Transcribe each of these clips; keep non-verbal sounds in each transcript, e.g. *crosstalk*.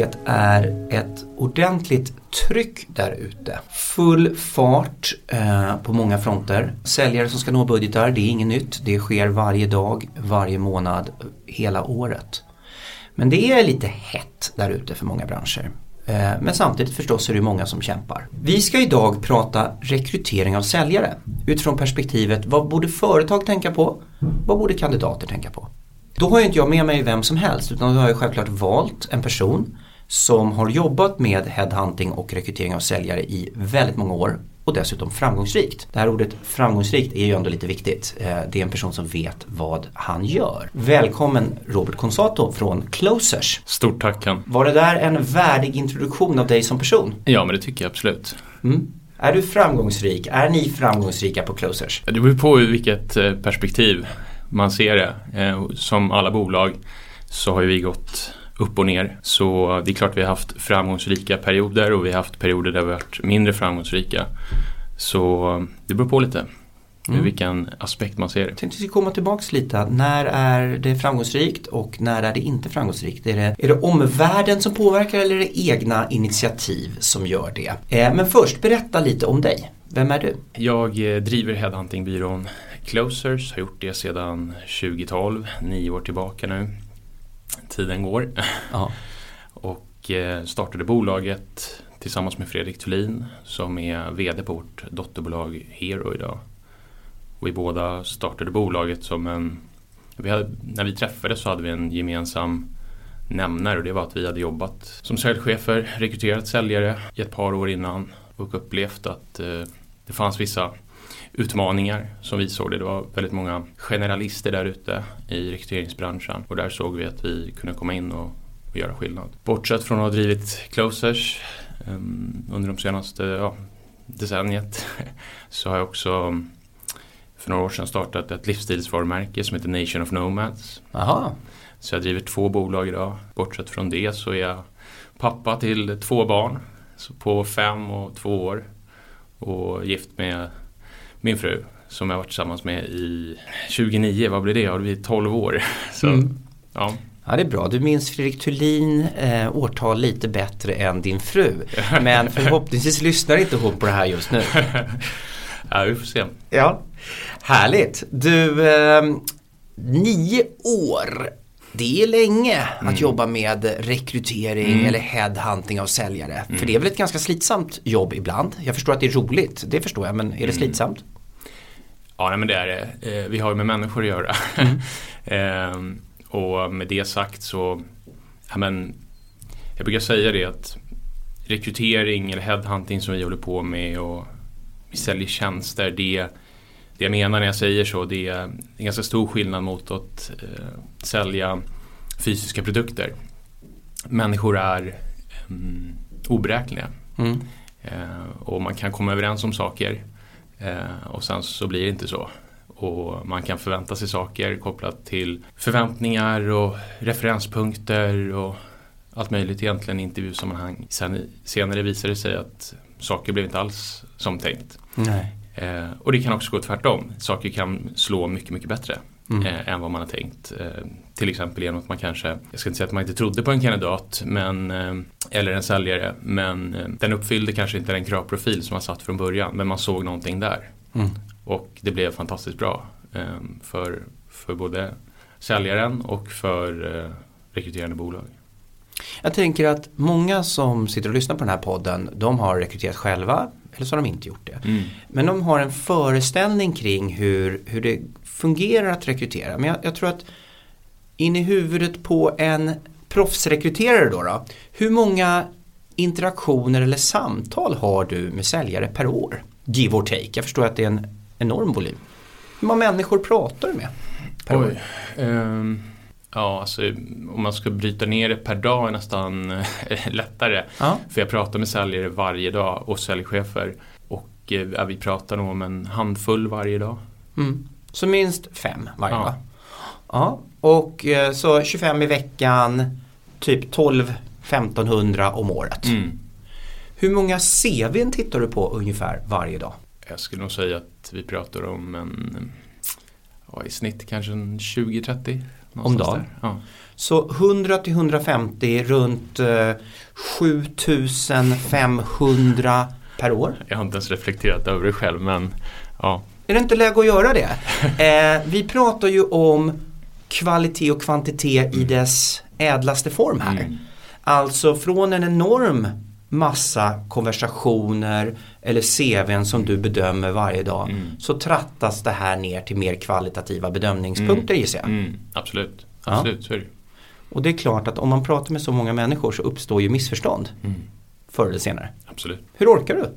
det är ett ordentligt tryck där ute. Full fart eh, på många fronter. Säljare som ska nå budgetar, det är inget nytt. Det sker varje dag, varje månad, hela året. Men det är lite hett där ute för många branscher. Eh, men samtidigt förstås är det många som kämpar. Vi ska idag prata rekrytering av säljare utifrån perspektivet vad borde företag tänka på? Vad borde kandidater tänka på? Då har ju inte jag med mig vem som helst utan då har jag självklart valt en person som har jobbat med headhunting och rekrytering av säljare i väldigt många år och dessutom framgångsrikt. Det här ordet framgångsrikt är ju ändå lite viktigt. Eh, det är en person som vet vad han gör. Välkommen Robert Consato från Closers. Stort tack Ken. Var det där en värdig introduktion av dig som person? Ja men det tycker jag absolut. Mm. Är du framgångsrik? Är ni framgångsrika på Closers? Det beror på vilket eh, perspektiv man ser det. Eh, som alla bolag så har ju vi gått upp och ner. Så det är klart vi har haft framgångsrika perioder och vi har haft perioder där vi har varit mindre framgångsrika. Så det beror på lite. Mm. vilken aspekt man ser det. Jag tänkte vi komma tillbaks lite. När är det framgångsrikt och när är det inte framgångsrikt? Är det, är det omvärlden som påverkar eller är det egna initiativ som gör det? Eh, men först, berätta lite om dig. Vem är du? Jag eh, driver headhuntingbyrån Closers, har gjort det sedan 2012, nio år tillbaka nu. Tiden går. Ja. *laughs* och eh, startade bolaget tillsammans med Fredrik Thulin som är VD på vårt dotterbolag Hero idag. Och vi båda startade bolaget som en... Vi hade, när vi träffades så hade vi en gemensam nämnare och det var att vi hade jobbat som säljchefer, rekryterat säljare i ett par år innan och upplevt att eh, det fanns vissa utmaningar som vi såg det. Det var väldigt många generalister där ute i rekryteringsbranschen och där såg vi att vi kunde komma in och, och göra skillnad. Bortsett från att ha drivit closers um, under de senaste ja, decenniet *laughs* så har jag också för några år sedan startat ett livsstilsvarumärke som heter Nation of Nomads. Aha. Så jag driver två bolag idag. Bortsett från det så är jag pappa till två barn. Så på fem och två år. Och gift med min fru som jag varit tillsammans med i 29, vad blir det? Ja, det blir 12 år. *laughs* Så, mm. ja. Ja det är bra, du minns Fredrik Thulin eh, årtal lite bättre än din fru. *laughs* Men förhoppningsvis lyssnar inte hon på det här just nu. *laughs* ja vi får se. Ja, Härligt. Du, eh, nio år det är länge mm. att jobba med rekrytering mm. eller headhunting av säljare. Mm. För det är väl ett ganska slitsamt jobb ibland. Jag förstår att det är roligt, det förstår jag, men är det mm. slitsamt? Ja, men det är det. Eh, vi har ju med människor att göra. *laughs* eh, och med det sagt så, ja, men, jag brukar säga det att rekrytering eller headhunting som vi håller på med och vi säljer tjänster, det det jag menar när jag säger så det är en ganska stor skillnad mot att eh, sälja fysiska produkter. Människor är um, oberäkneliga. Mm. Eh, och man kan komma överens om saker och sen så blir det inte så. Och man kan förvänta sig saker kopplat till förväntningar och referenspunkter och allt möjligt egentligen i intervjusammanhang. Sen, senare visar det sig att saker blev inte alls som tänkt. Nej. Eh, och det kan också gå tvärtom. Saker kan slå mycket, mycket bättre mm. eh, än vad man har tänkt. Eh, till exempel genom att man kanske, jag ska inte säga att man inte trodde på en kandidat men, eh, eller en säljare men eh, den uppfyllde kanske inte den kravprofil som man satt från början men man såg någonting där. Mm. Och det blev fantastiskt bra eh, för, för både säljaren och för rekryterande bolag. Jag tänker att många som sitter och lyssnar på den här podden de har rekryterat själva eller så har de inte gjort det. Mm. Men de har en föreställning kring hur, hur det fungerar att rekrytera. Men jag, jag tror att in i huvudet på en proffsrekryterare då, då hur många interaktioner eller samtal har du med säljare per år? Give or take. Jag förstår att det är en enorm volym. Hur många människor pratar du med per Oj, år? Um, Ja, alltså, om man ska bryta ner det per dag är nästan eh, *laughs* lättare. Ja. För jag pratar med säljare varje dag och säljchefer. Och eh, vi pratar nog om en handfull varje dag. Mm. Så minst fem varje dag? Ja, och eh, så 25 i veckan, typ 12-1500 om året. Mm. Hur många CVn tittar du på ungefär varje dag? Jag skulle nog säga att vi pratar om en, ja, i snitt kanske en 20-30 om dagen. Ja. Så 100 till 150 runt eh, 7500 per år. Jag har inte ens reflekterat över det själv men ja. Är det inte läge att göra det? *laughs* Eh, vi pratar ju om kvalitet och kvantitet i dess ädlaste form här. Mm. Alltså från en enorm massa konversationer eller CVn som du bedömer varje dag mm. så trattas det här ner till mer kvalitativa bedömningspunkter mm. gissar jag. Mm. Absolut, absolut ja. så är det. Och det är klart att om man pratar med så många människor så uppstår ju missförstånd mm. förr eller senare. Absolut. Hur orkar du?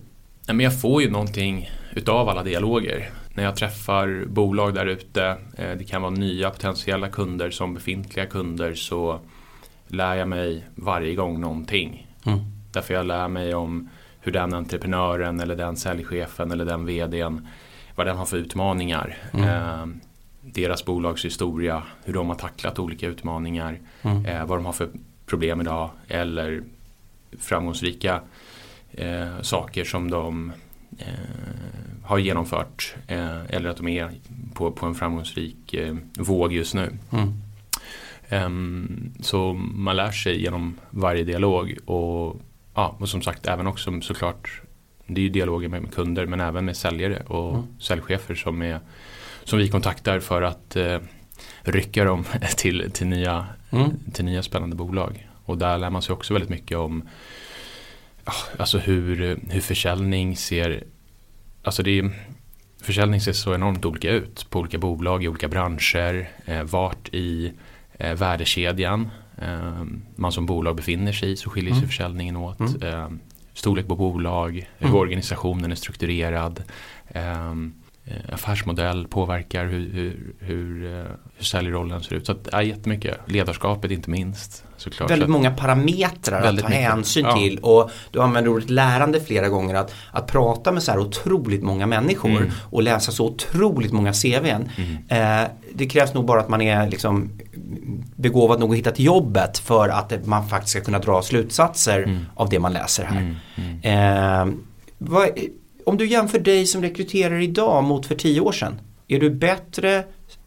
men jag får ju någonting utav alla dialoger. När jag träffar bolag där ute, eh, det kan vara nya potentiella kunder som befintliga kunder så lär jag mig varje gång någonting. Mm. Därför jag lär mig om hur den entreprenören eller den säljchefen eller den vdn vad den har för utmaningar. Mm. Eh, deras bolagshistoria, hur de har tacklat olika utmaningar, mm. eh, vad de har för problem idag eller framgångsrika eh, saker som de har genomfört eh, eller att de är på, på en framgångsrik eh, våg just nu. Mm. Um, så man lär sig genom varje dialog och, ja, och som sagt även också såklart det är ju dialoger med, med kunder men även med säljare och mm. säljchefer som, är, som vi kontaktar för att eh, rycka dem *laughs* till, till, nya, mm. till nya spännande bolag. Och där lär man sig också väldigt mycket om alltså hur, hur försäljning ser, alltså det försäljning ser så enormt olika ut på olika bolag i olika branscher, eh, vart i eh, värdekedjan eh, man som bolag befinner sig i så skiljer sig mm. försäljningen åt. Mm. Eh, storlek på bolag, hur mm. organisationen är strukturerad. Eh, affärsmodell påverkar hur, hur, hur, eh, hur säljrollen ser ut. Så att, ja, jättemycket. Ledarskapet inte minst. Såklart. Väldigt många parametrar att ta mycket. hänsyn ja. till. Och du använder ordet lärande flera gånger. Att, att prata med så här otroligt många människor mm. och läsa så otroligt många CVn. Mm. Eh, det krävs nog bara att man är liksom begåvad nog att hitta till jobbet för att man faktiskt ska kunna dra slutsatser mm. av det man läser här. Mm. Mm. Eh, vad, om du jämför dig som rekryterare idag mot för tio år sedan. Är du bättre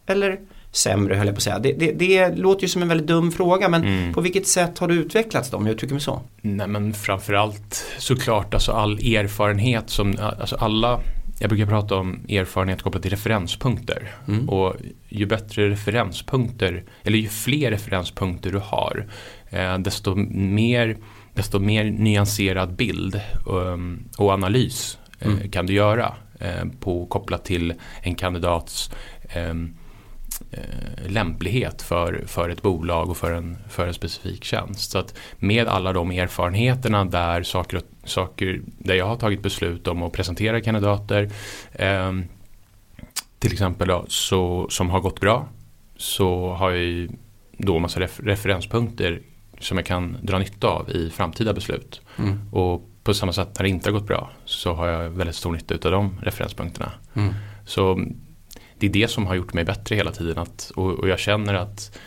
eller sämre höll jag på att säga. Det, det, det låter ju som en väldigt dum fråga men mm. på vilket sätt har du utvecklats då om jag uttrycker mig så? Nej men framförallt såklart alltså all erfarenhet som, alltså alla jag brukar prata om erfarenhet kopplat till referenspunkter. Mm. Och ju bättre referenspunkter, eller ju fler referenspunkter du har, eh, desto, mer, desto mer nyanserad bild um, och analys mm. kan du göra eh, på, kopplat till en kandidats ehm, eh, lämplighet för, för ett bolag och för en, för en specifik tjänst. Så att med alla de erfarenheterna där saker, saker där jag har tagit beslut om att presentera kandidater eh, till exempel då, så, som har gått bra så har jag då massa refer referenspunkter som jag kan dra nytta av i framtida beslut. Mm. Och på samma sätt när det inte har gått bra så har jag väldigt stor nytta av de referenspunkterna. Mm. Så det är det som har gjort mig bättre hela tiden. Att, och, och, jag känner att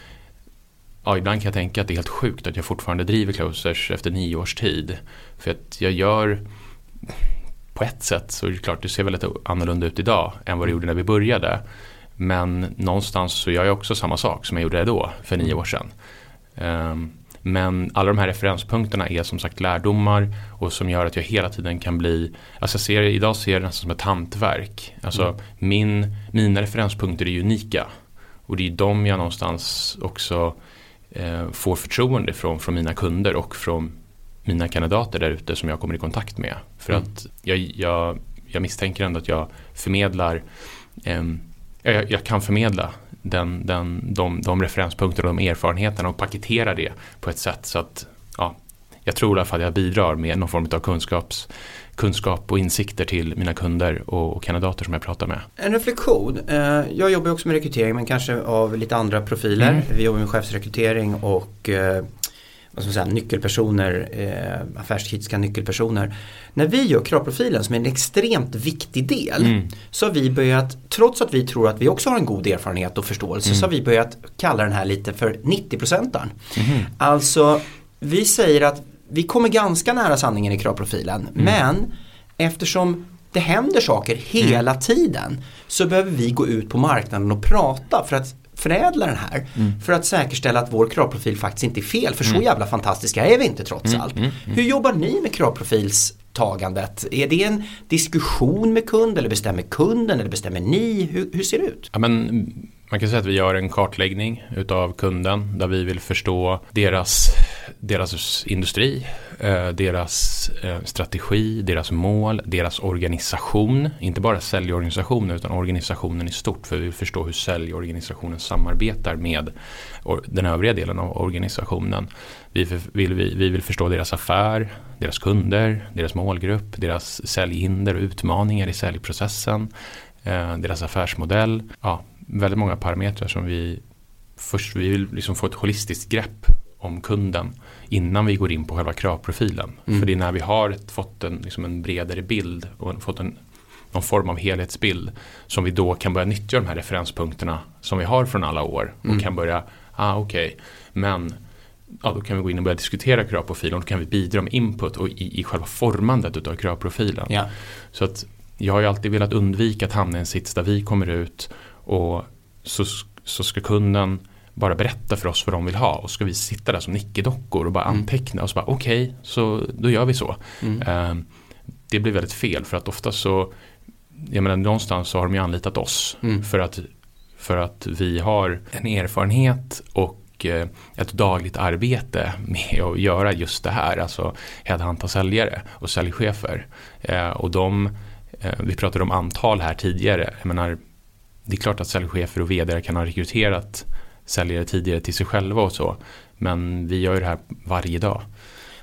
ja, ibland kan jag tänka att det är helt sjukt att jag fortfarande driver closers efter nio års tid. För att jag gör på ett sätt så är det klart det ser väldigt annorlunda ut idag än vad det gjorde när vi började. Men någonstans så gör jag också samma sak som jag gjorde då för nio år sedan. Um, men alla de här referenspunkterna är som sagt lärdomar och som gör att jag hela tiden kan bli, alltså jag ser, idag ser jag det nästan som ett hantverk. Alltså mm. min, mina referenspunkter är unika och det är de jag någonstans också eh, får förtroende från, från mina kunder och från mina kandidater där ute som jag kommer i kontakt med. För mm. att jag, jag, jag misstänker ändå att jag förmedlar eh, jag, jag kan förmedla den, den, de, de referenspunkterna och de erfarenheterna och paketera det på ett sätt så att ja, jag tror i alla fall att jag bidrar med någon form av kunskaps, kunskap och insikter till mina kunder och, och kandidater som jag pratar med. En reflektion. Eh, jag jobbar också med rekrytering men kanske av lite andra profiler. Mm. Vi jobbar med chefsrekrytering och eh, vad ska man säga, nyckelpersoner, eh, affärskritiska nyckelpersoner. När vi gör kravprofilen som är en extremt viktig del mm. så har vi börjat, trots att vi tror att vi också har en god erfarenhet och förståelse, mm. så har vi börjat kalla den här lite för 90-procentaren. Mm. Alltså, vi säger att vi kommer ganska nära sanningen i kravprofilen mm. men eftersom det händer saker hela mm. tiden så behöver vi gå ut på marknaden och prata för att förädla den här mm. för att säkerställa att vår kravprofil faktiskt inte är fel. För så mm. jävla fantastiska är vi inte trots mm, allt. Mm. Hur jobbar ni med kravprofilstagandet? Är det en diskussion med kund eller bestämmer kunden eller bestämmer ni? Hur, hur ser det ut? Ja, men man kan säga att vi gör en kartläggning utav kunden där vi vill förstå deras, deras industri, eh, deras eh, strategi, deras mål, deras organisation. Inte bara säljorganisationen utan organisationen i stort för vi vill förstå hur säljorganisationen samarbetar med den övriga delen av organisationen. Vi vill, vi, vi vill förstå deras affär, deras kunder, deras målgrupp, deras säljhinder och utmaningar i säljprocessen eh, deras affärsmodell. Ja, väldigt många parametrar som vi först vi vill liksom få ett holistiskt grepp om kunden innan vi går in på själva kravprofilen. Mm. För det är när vi har fått en, liksom en bredare bild och fått en, någon form av helhetsbild som vi då kan börja nyttja de här referenspunkterna som vi har från alla år och mm. kan börja, ah okej, okay, men ja, då kan vi gå in och börja diskutera kravprofilen och då kan vi bidra med input och i, i själva formandet av kravprofilen. Ja. Så att jag har ju alltid velat undvika att hamna i en sits där vi kommer ut och så, så ska kunden bara berätta för oss vad de vill ha och ska vi sitta där som nickedockor och bara mm. anteckna och så bara okej, okay, så då gör vi så. Mm. Uh, det blir väldigt fel för att ofta så, jag menar någonstans så har de ju anlitat oss mm. för, att, för att vi har en erfarenhet och eh, ett dagligt arbete med att göra just det här, alltså headhunta säljare och säljchefer. Uh, och de, uh, vi pratade om antal här tidigare, jag menar det är klart att säljchefer och vd kan ha rekryterat säljare tidigare till sig själva och så. Men vi gör ju det här varje dag.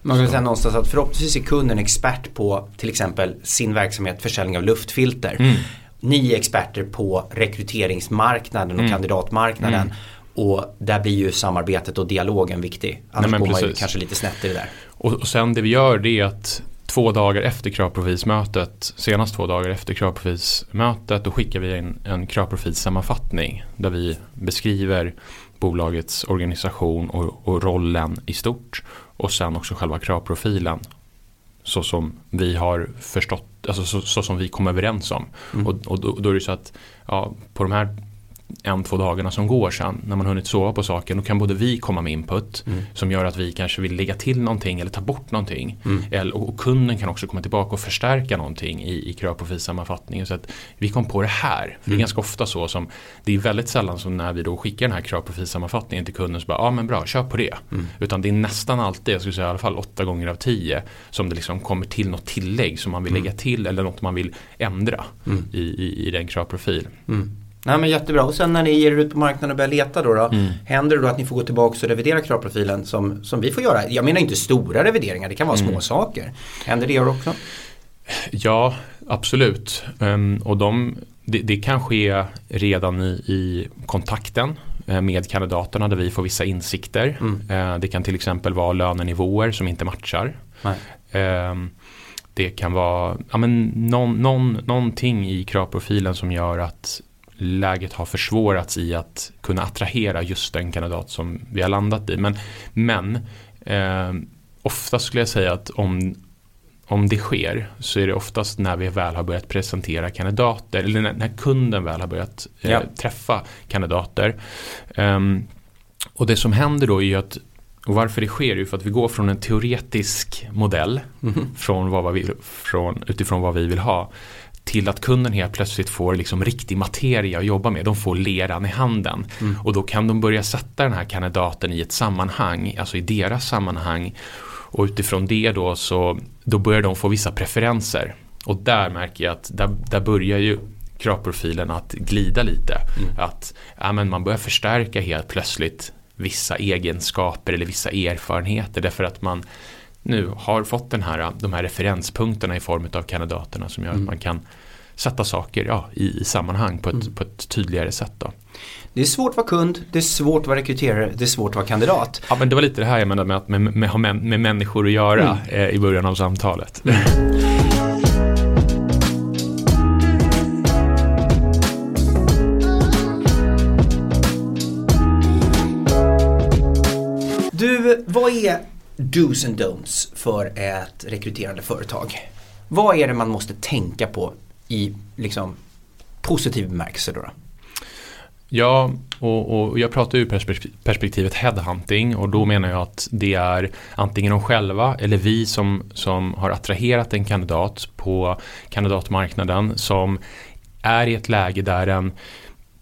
Man kan säga någonstans att förhoppningsvis är kunden expert på till exempel sin verksamhet försäljning av luftfilter. Mm. Ni är experter på rekryteringsmarknaden och mm. kandidatmarknaden. Mm. Och där blir ju samarbetet och dialogen viktig. Annars Nej, går man ju kanske lite snett i det där. Och, och sen det vi gör det är att två dagar efter kravprofilsmötet, senast två dagar efter kravprofilsmötet, då skickar vi en, en kravprofilsammanfattning där vi beskriver bolagets organisation och, och, rollen i stort och sen också själva kravprofilen så som vi har förstått, alltså så, så som vi kom överens om. Mm. Och, och då, då, är det så att ja, på de här en, två dagarna som går sen när man hunnit sova på saken. Då kan både vi komma med input mm. som gör att vi kanske vill lägga till någonting eller ta bort någonting. Mm. Eller, och, kunden kan också komma tillbaka och förstärka någonting i, i kravprofilsammanfattningen. Så att vi kom på det här. För mm. Det är mm. ganska ofta så som det är väldigt sällan som när vi då skickar den här kravprofilsammanfattningen till kunden så bara ja men bra, kör på det. Mm. Utan det är nästan alltid, jag skulle säga i alla fall åtta gånger av tio som det liksom kommer till något tillägg som man vill mm. lägga till eller något man vill ändra i, i, i den kravprofil. Nej men jättebra. Och sen när ni ger er ut på marknaden och börjar leta då, då mm. händer det då att ni får gå tillbaka och revidera kravprofilen som, som vi får göra? Jag menar inte stora revideringar, det kan vara mm. små saker. Händer det också? Ja, absolut. Um, och de, det, det, kan ske redan i, i kontakten eh, med kandidaterna där vi får vissa insikter. Mm. Uh, det kan till exempel vara lönenivåer som inte matchar. Um, det kan vara ja, men någon, någon, någonting i kravprofilen som gör att läget har försvårats i att kunna attrahera just den kandidat som vi har landat i. Men, men eh, ofta skulle jag säga att om, om det sker så är det oftast när vi väl har börjat presentera kandidater eller när, när kunden väl har börjat eh, ja. träffa kandidater. Um, och det som händer då är ju att och varför det sker är ju för att vi går från en teoretisk modell mm. från vad vi, från, utifrån vad vi vill ha till att kunden helt plötsligt får liksom riktig materia att jobba med. De får leran i handen. Mm. Och då kan de börja sätta den här kandidaten i ett sammanhang, alltså i deras sammanhang. Och utifrån det då så då börjar de få vissa preferenser. Och där märker jag att där, där börjar ju kravprofilen att glida lite. Mm. Att ja, men man börjar förstärka helt plötsligt vissa egenskaper eller vissa erfarenheter därför att man nu har fått den här, de här referenspunkterna i form av kandidaterna som gör mm. att man kan sätta saker ja, i, i sammanhang på ett, mm. på ett tydligare sätt. Då. Det är svårt att vara kund, det är svårt att vara rekryterare, det är svårt att vara kandidat. Ja men det var lite det här jag menade med att med, med, med, med människor att göra mm. eh, i början av samtalet. Mm. Du, vad är dos and don'ts för ett rekryterande företag? Vad är det man måste tänka på i liksom, positiv bemärkelse? Då, då? Ja, och, och, jag pratar ur perspektivet headhunting och då menar jag att det är antingen de själva eller vi som, som har attraherat en kandidat på kandidatmarknaden som är i ett läge där den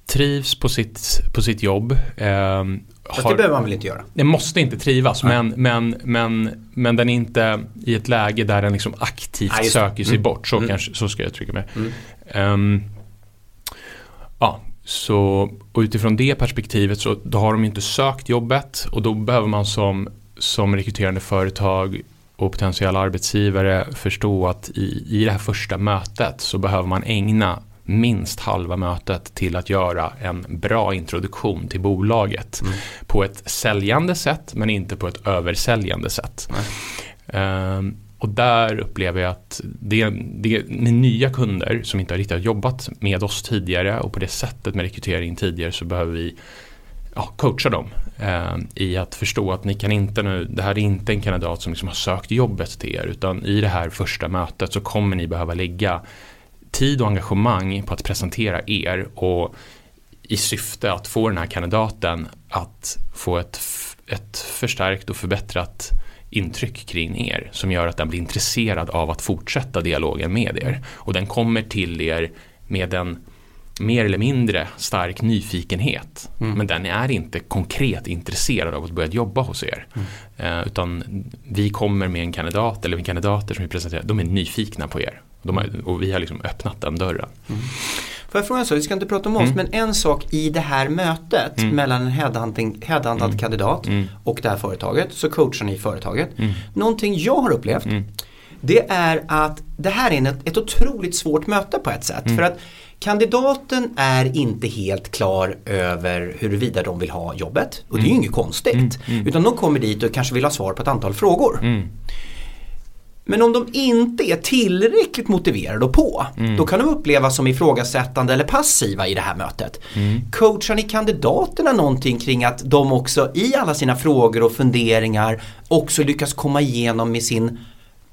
trivs på sitt, på sitt jobb. Eh, Fast har, det behöver man väl inte göra? Den måste inte trivas men, men, men, men den är inte i ett läge där den liksom aktivt ah, söker sig mm. bort. Så, mm. kanske, så ska jag trycka mig. Mm. Um, ja, så, och utifrån det perspektivet så då har de inte sökt jobbet och då behöver man som, som rekryterande företag och potentiella arbetsgivare förstå att i, i det här första mötet så behöver man ägna minst halva mötet till att göra en bra introduktion till bolaget mm. på ett säljande sätt men inte på ett översäljande sätt. Um, och där upplever jag att det, det med nya kunder som inte har riktigt jobbat med oss tidigare och på det sättet med rekrytering tidigare så behöver vi ja, coacha dem eh, i att förstå att ni kan inte nu, det här är inte en kandidat som liksom har sökt jobbet till er utan i det här första mötet så kommer ni behöva lägga tid och engagemang på att presentera er och i syfte att få den här kandidaten att få ett, ett förstärkt och förbättrat intryck kring er som gör att den blir intresserad av att fortsätta dialogen med er. Och den kommer till er med en mer eller mindre stark nyfikenhet. Mm. Men den är inte konkret intresserad av att börja jobba hos er. Mm. Uh, utan vi kommer med en kandidat eller kandidater som vi presenterar, de är nyfikna på er. Har, och vi har liksom öppnat den dörren. Mm. Får jag fråga en sak, vi ska inte prata om oss, mm. men en sak i det här mötet mm. mellan en headhuntad mm. kandidat mm. och det här företaget, så coachar ni företaget. Mm. Någonting jag har upplevt, mm. det är att det här är ett, ett otroligt svårt möte på ett sätt. För att Kandidaten är inte helt klar över huruvida de vill ha jobbet och det är ju inget konstigt. Utan de kommer dit och kanske vill ha svar på ett antal frågor. Men om de inte är tillräckligt motiverade och på, mm. då kan de upplevas som ifrågasättande eller passiva i det här mötet. Mm. Coachar ni kandidaterna någonting kring att de också i alla sina frågor och funderingar också lyckas komma igenom med sin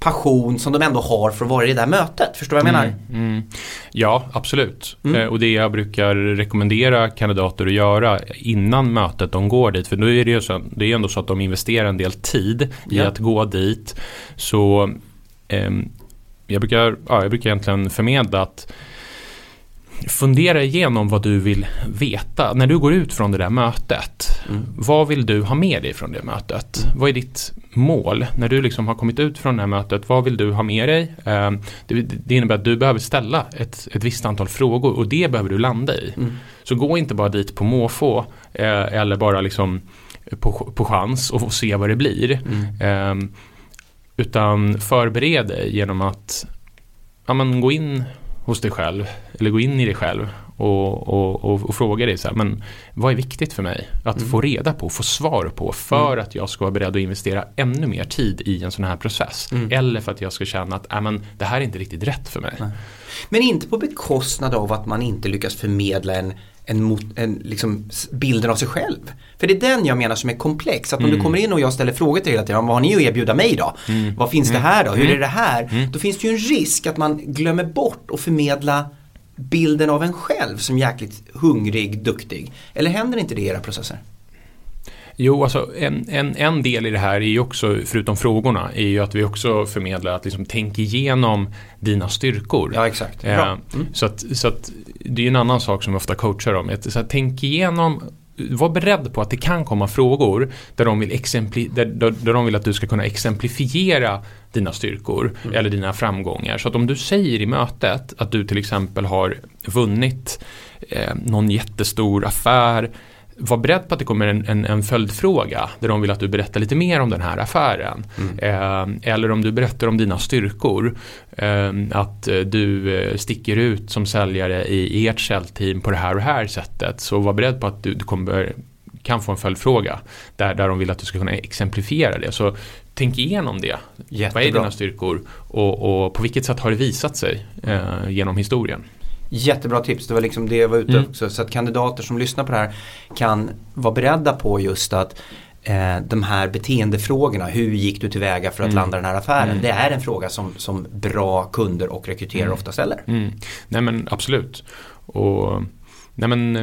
passion som de ändå har för att vara i det där mötet. Förstår du vad jag menar? Mm, mm. Ja, absolut. Mm. Eh, och det jag brukar rekommendera kandidater att göra innan mötet de går dit. För nu är det ju så, det är ändå så att de investerar en del tid i ja. att gå dit. Så eh, jag, brukar, ja, jag brukar egentligen förmedla att fundera igenom vad du vill veta. När du går ut från det där mötet, mm. vad vill du ha med dig från det mötet? Mm. Vad är ditt mål? När du liksom har kommit ut från det här mötet, vad vill du ha med dig? Eh, det, det, innebär att du behöver ställa ett, ett visst antal frågor och det behöver du landa i. Mm. Så gå inte bara dit på måfå eh, eller bara liksom på, på chans och se vad det blir. Eh, utan förbered dig genom att ja, men gå in hos dig själv eller gå in i dig själv och, och, och, och fråga dig så här, men vad är viktigt för mig att mm. få reda på, få svar på för mm. att jag ska vara beredd att investera ännu mer tid i en sån här process. Mm. Eller för att jag ska känna att äh, men, det här är inte riktigt rätt för mig. Nej. Men inte på bekostnad av att man inte lyckas förmedla en en, en liksom bilden av sig själv. För det är den jag menar som är komplex. Att om mm. du kommer in och jag ställer frågor till dig hela tiden. Vad har ni att erbjuda mig då? Mm. Vad finns mm. det här då? Hur är det här? Mm. Då finns det ju en risk att man glömmer bort att förmedla bilden av en själv som jäkligt hungrig, duktig. Eller händer inte det i era processer? Jo, alltså en, en, en del i det här är ju också, förutom frågorna, är ju att vi också förmedlar att liksom tänk igenom dina styrkor. Ja, exakt. Eh, mm. Så, att, så att det är en annan sak som vi ofta coachar om. Så att, tänk igenom var beredd på att det kan komma frågor där de vill, exempli där, där, där de vill att du ska kunna exemplifiera dina styrkor mm. eller dina framgångar. Så att om du säger i mötet att du till exempel har vunnit eh, någon jättestor affär var beredd på att det kommer en, en, en följdfråga där de vill att du berättar lite mer om den här affären. Mm. Eh, eller om du berättar om dina styrkor. Eh, att eh, du eh, sticker ut som säljare i, i ert säljteam på det här och här sättet. Så var beredd på att du, du kommer, kan få en följdfråga där, där de vill att du ska kunna exemplifiera det. Så tänk igenom det. Jättebra. Vad är dina styrkor och, och, på vilket sätt har det visat sig eh, genom historien? Jättebra tips, det var liksom det jag var ute mm. också. Så att kandidater som lyssnar på det här kan vara beredda på just att eh, de här beteendefrågorna, hur gick du tillväga för att mm. landa den här affären? Mm. Det är en fråga som, som bra kunder och rekryterare mm. ofta ställer. Mm. Nej men absolut. Och Nej men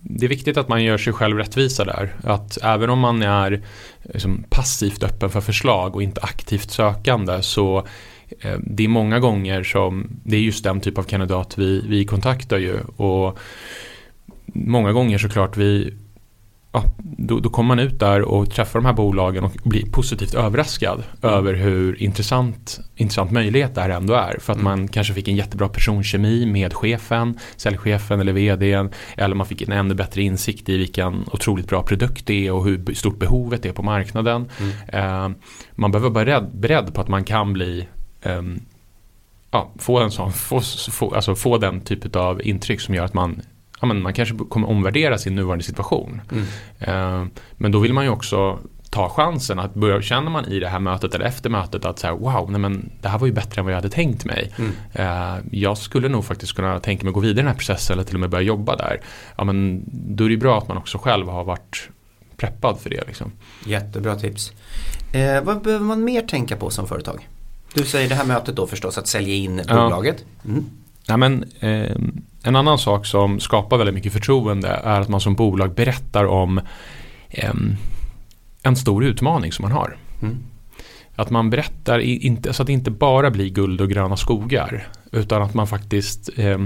det är viktigt att man gör sig själv rättvisa där. Att även om man är liksom, passivt öppen för förslag och inte aktivt sökande så det är många gånger som det är just den typ av kandidat vi, vi kontaktar ju. Och många gånger såklart vi ja, då, då kommer man ut där och träffar de här bolagen och blir positivt överraskad mm. över hur intressant, intressant möjlighet det här ändå är. För att mm. man kanske fick en jättebra personkemi med chefen, säljchefen eller vdn. Eller man fick en ännu bättre insikt i vilken otroligt bra produkt det är och hur stort behovet är på marknaden. Mm. Eh, man behöver vara beredd, beredd på att man kan bli eh, ja, få, en sån, få, få, alltså få den typ av intryck som gör att man ja, men man kanske kommer omvärdera sin nuvarande situation. Mm. Eh, men då vill man ju också ta chansen att börja, känner man i det här mötet eller efter mötet att så här, wow, nej men det här var ju bättre än vad jag hade tänkt mig. Mm. Eh, jag skulle nog faktiskt kunna tänka mig att gå vidare i den här processen eller till och med börja jobba där. Ja, men då är det bra att man också själv har varit preppad för det. Liksom. Jättebra tips. Eh, vad behöver man mer tänka på som företag? Du säger det här mötet då förstås, att sälja in bolaget. Mm. Ja, men, eh, en annan sak som skapar väldigt mycket förtroende är att man som bolag berättar om eh, en stor utmaning som man har. Mm. Att man berättar, inte, så att det inte bara blir guld och gröna skogar. Utan att man faktiskt eh,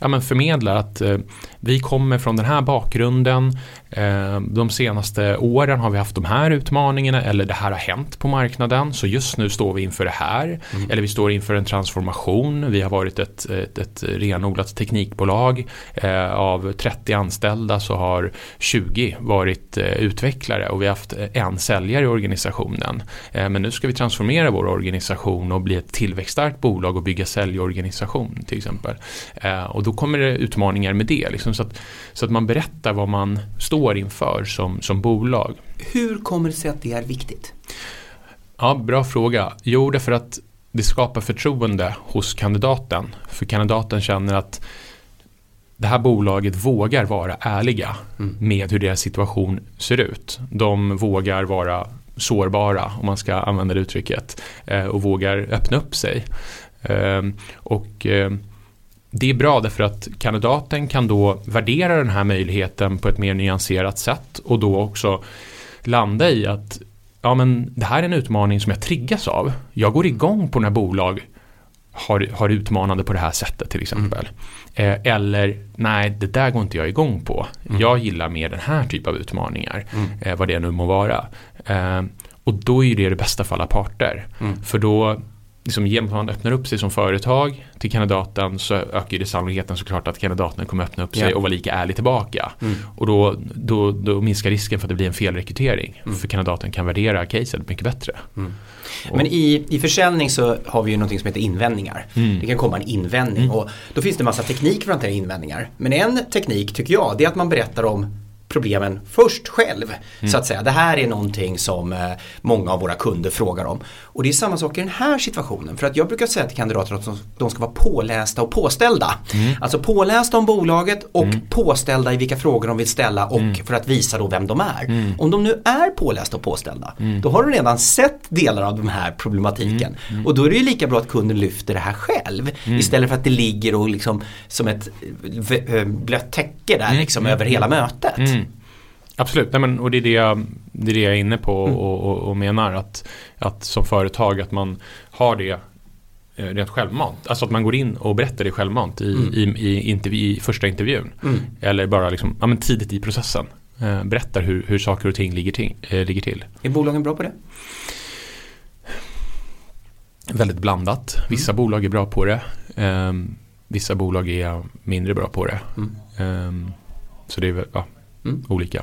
ja, men förmedlar att eh, vi kommer från den här bakgrunden. Eh, de senaste åren har vi haft de här utmaningarna eller det här har hänt på marknaden. Så just nu står vi inför det här. Mm. Eller vi står inför en transformation. Vi har varit ett, ett, ett renodlat teknikbolag. Eh, av 30 anställda så har 20 varit eh, utvecklare och vi har haft en säljare i organisationen. Men nu ska vi transformera vår organisation och bli ett tillväxtstarkt bolag och bygga säljorganisation organisation till exempel. Och då kommer det utmaningar med det. Liksom, så, att, så att man berättar vad man står inför som, som bolag. Hur kommer det sig att det är viktigt? Ja, bra fråga. Jo, därför att det skapar förtroende hos kandidaten. För kandidaten känner att det här bolaget vågar vara ärliga mm. med hur deras situation ser ut. De vågar vara sårbara, om man ska använda det uttrycket, eh, och vågar öppna upp sig. Ehm, och ehm, det är bra därför att kandidaten kan då värdera den här möjligheten på ett mer nyanserat sätt och då också landa i att ja men det här är en utmaning som jag triggas av. Jag går igång på när bolag har, har utmanande på det här sättet till exempel. Mm. Eh, eller nej, det där går inte jag igång på. Mm. Jag gillar mer den här typen av utmaningar. Mm. Eh, vad det nu må vara. Eh, och då är det det bästa för alla parter. Mm. För då liksom, genom att man öppnar upp sig som företag till kandidaten så ökar det sannolikheten såklart att kandidaten kommer öppna upp sig ja. och vara lika ärlig tillbaka. Mm. Och då, då, då minskar risken för att det blir en felrekrytering. Mm. För kandidaten kan värdera caset mycket bättre. Mm. Men i, i försäljning så har vi ju någonting som heter invändningar. Mm. Det kan komma en invändning mm. och då finns det en massa teknik för att hantera invändningar. Men en teknik tycker jag det är att man berättar om problemen först själv. Mm. Så att säga. Det här är någonting som eh, många av våra kunder frågar om. Och det är samma sak i den här situationen. För att jag brukar säga till kandidater att de ska vara pålästa och påställda. Mm. Alltså pålästa om bolaget och mm. påställda i vilka frågor de vill ställa och mm. för att visa då vem de är. Mm. Om de nu är pålästa och påställda mm. då har de redan sett delar av den här problematiken. Och då är det ju lika bra att kunden lyfter det här själv istället för att det ligger och liksom som ett eh, blött täcke där liksom över hela mötet. Absolut, Nej, men, och det är det, jag, det är det jag är inne på mm. och, och, och, menar att, att som företag att man har det eh, rent självmant. Alltså att man går in och berättar det självmant i, mm. i, i, intervju, i första intervjun. Mm. Eller bara liksom, ja, men tidigt i processen. Eh, berättar hur, hur saker och ting ligger, ting, eh, ligger till. Är bolagen bra på det? Väldigt blandat. Vissa mm. bolag är bra på det. Eh, vissa bolag är mindre bra på det. Mm. Ehm, så det är ja, mm. olika.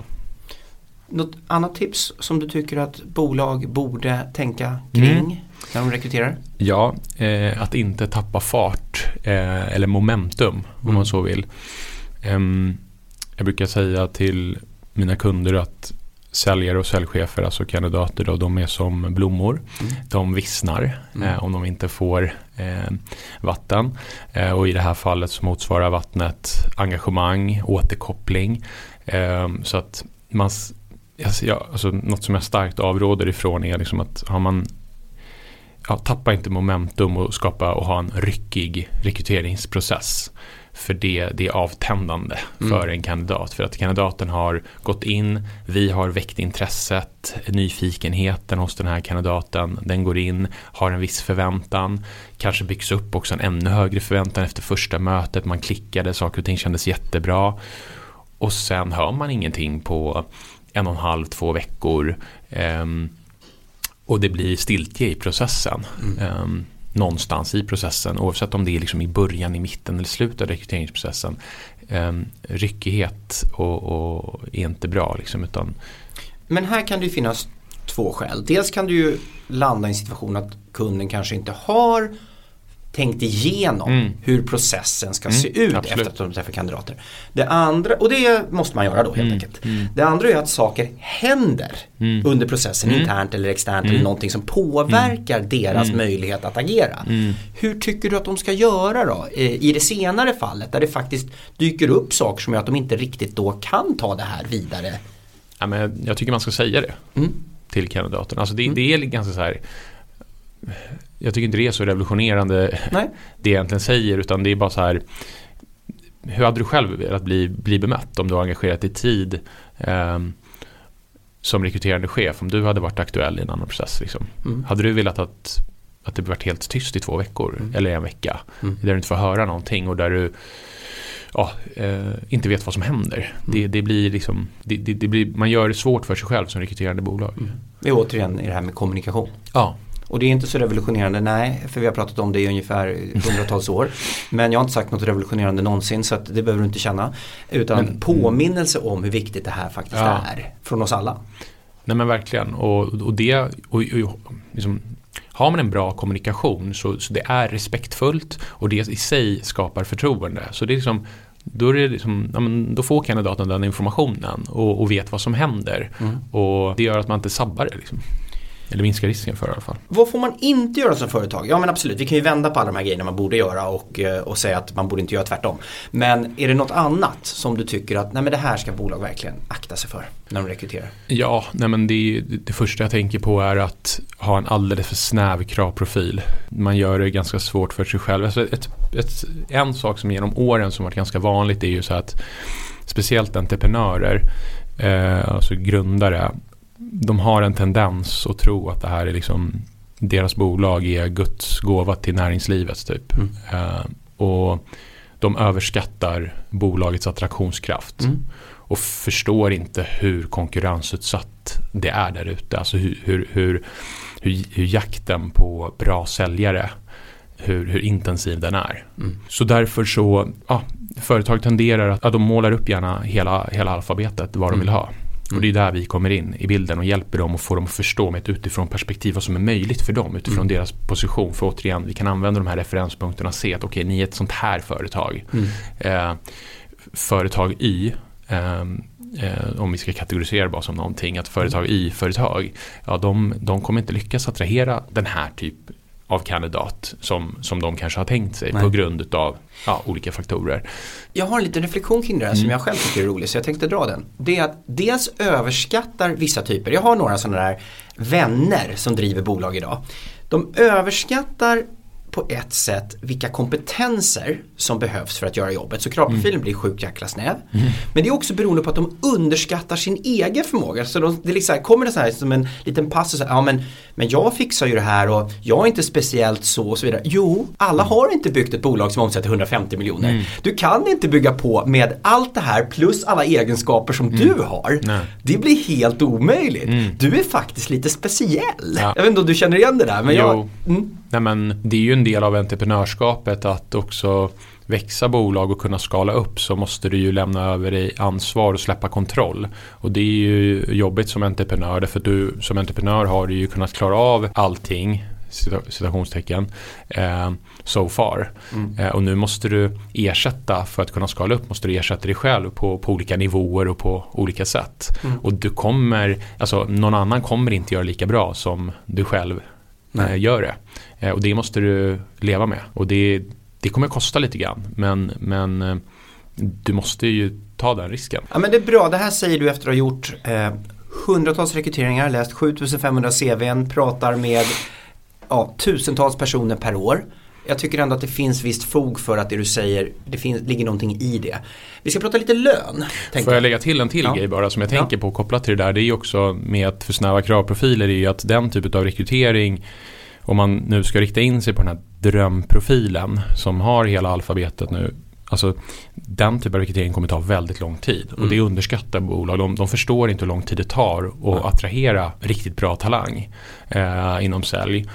Något annat tips som du tycker att bolag borde tänka kring mm. när de rekryterar? Ja, eh, att inte tappa fart eh, eller momentum mm. om man så vill. Eh, jag brukar säga till mina kunder att säljare och säljchefer, alltså kandidater, då, de är som blommor. Mm. De vissnar mm. eh, om de inte får eh, vatten. Eh, och i det här fallet så motsvarar vattnet engagemang, återkoppling. Så att man alltså, alltså, något som jag starkt avråder ifrån är liksom att har man ja, tappa inte momentum och skapa och ha en ryckig rekryteringsprocess. för det, det är avtändande mm. för en kandidat. För att kandidaten har gått in, vi har väckt intresset, nyfikenheten hos den här kandidaten. Den går in, har en viss förväntan, kanske byggs upp också en ännu högre förväntan efter första mötet. Man klickade, saker och ting kändes jättebra. Och sen hör man ingenting på en och en halv, två veckor. Um, och det blir stiltje i processen. Mm. Um, någonstans i processen oavsett om det är liksom i början, i mitten eller slutet av rekryteringsprocessen. Um, ryckighet och, och är inte bra. Liksom, utan... Men här kan det finnas två skäl. Dels kan du ju landa i en situation att kunden kanske inte har tänkt igenom mm. hur processen ska mm, se ut absolut. efter att de träffar kandidater. Det andra, och det måste man göra då helt mm, enkelt. Mm. Det andra är att saker händer mm. under processen mm. internt eller externt eller någonting som påverkar deras möjlighet att agera. Hur tycker du att de ska göra då i det senare fallet där det faktiskt dyker upp saker som gör att de inte riktigt då kan ta det här vidare? Ja, men jag tycker man ska säga det till kandidaten. Alltså det, det är ganska så här jag tycker inte det är så revolutionerande Nej. *laughs* det egentligen säger utan det är bara så här hur hade du själv velat bli, bli bemött om du har engagerat dig tid eh, som rekryterande chef om du hade varit aktuell i en annan process? Liksom. Mm. Hade du velat att, att det varit helt tyst i två veckor mm. eller en vecka mm. där du inte får höra någonting och där du ja, eh, inte vet vad som händer. Mm. Det, det, blir liksom, det, det, blir, man gör det svårt för sig själv som rekryterande bolag. Mm. Det är återigen i det här med kommunikation. Ja. Och det är inte så revolutionerande, nej, för vi har pratat om det i ungefär hundratals år. Men jag har inte sagt något revolutionerande någonsin så det behöver du inte känna. Utan men, påminnelse om hur viktigt det här faktiskt ja. är från oss alla. Nej men verkligen och, och det och, och, liksom, har man en bra kommunikation så, så, det är respektfullt och det i sig skapar förtroende. Så det är liksom då, är liksom, ja, då får kandidaten den informationen och, och vet vad som händer. Mm. Och det gör att man inte sabbar det. Liksom. Eller minska risken för i alla fall. Vad får man inte göra som företag? Ja men absolut, vi kan ju vända på alla de här grejerna man borde göra och, eh, och säga att man borde inte göra tvärtom. Men är det något annat som du tycker att nej men det här ska bolag verkligen akta sig för när de rekryterar? Ja, nej men det, det första jag tänker på är att ha en alldeles för snäv kravprofil. Man gör det ganska svårt för sig själv. Alltså ett, ett, en sak som genom åren som varit ganska vanligt är ju så att speciellt entreprenörer, eh, alltså grundare, de har en tendens att tro att det här är liksom deras bolag är Guds gåva till näringslivet typ. Mm. Uh, och de överskattar bolagets attraktionskraft. Mm. Och förstår inte hur konkurrensutsatt det är där ute. Alltså hur, hur, hur, hur, jakten på bra säljare hur, hur intensiv den är. Mm. Så därför så, ja, företag tenderar att, ja, de målar upp gärna hela, hela alfabetet vad de vill ha. Och det är där vi kommer in i bilden och hjälper dem och får dem att förstå med ett utifrån perspektiv vad som är möjligt för dem utifrån mm. deras position. För återigen, vi kan använda de här referenspunkterna och se att okej, okay, ni är ett sånt här företag. Mm. Eh, företag Y eh, eh, om vi ska kategorisera bara som någonting, att företag Y-företag, ja de, de kommer inte lyckas attrahera den här typ av kandidat som, som de kanske har tänkt sig Nej. på grund av ja, olika faktorer. Jag har en liten reflektion kring det här mm. som jag själv tycker är rolig så jag tänkte dra den. Det är att dels överskattar vissa typer, jag har några sådana där vänner som driver bolag idag. De överskattar på ett sätt vilka kompetenser som behövs för att göra jobbet. Så kravprofilen mm. blir sjukt jäkla snäv. Mm. Men det är också beroende på att de underskattar sin egen förmåga. Så de, det liksom, kommer det så här som en liten passus. Ja men, men jag fixar ju det här och jag är inte speciellt så och så vidare. Jo, alla har inte byggt ett bolag som omsätter 150 miljoner. Mm. Du kan inte bygga på med allt det här plus alla egenskaper som du mm. har. Nej. Det blir helt omöjligt. Mm. Du är faktiskt lite speciell. Ja. Jag vet inte om du känner igen det där. Men jo. jag, mm. Nej, men det är ju en del av entreprenörskapet att också växa bolag och kunna skala upp så måste du ju lämna över dig ansvar och släppa kontroll. Och det är ju jobbigt som entreprenör därför att du som entreprenör har du ju kunnat klara av allting citationstecken eh, so far. Mm. Eh, och nu måste du ersätta för att kunna skala upp måste du ersätta dig själv på, på olika nivåer och på olika sätt. Mm. Och du kommer, alltså någon annan kommer inte göra lika bra som du själv eh, gör det. Eh, och det måste du leva med. Och det, det kommer att kosta lite grann. Men, men eh, du måste ju ta den risken. Ja men det är bra, det här säger du efter att ha gjort eh, hundratals rekryteringar, läst 7500 CVn, pratar med ja, tusentals personer per år. jag tycker ändå att det finns visst fog för att det du säger, det finns, ligger någonting i det. Vi ska prata lite lön. Får jag lägga till en till ja. grej bara som jag tänker ja. på kopplat till det där. Det är ju också med att för snäva kravprofiler är ju att den typen av rekrytering om man nu ska rikta in sig på den här drömprofilen som har hela alfabetet nu Alltså den typen av rekrytering kommer ta väldigt lång tid och mm. det underskattar bolag. De, de förstår inte hur lång tid det tar att mm. attrahera riktigt bra talang eh, inom sälj.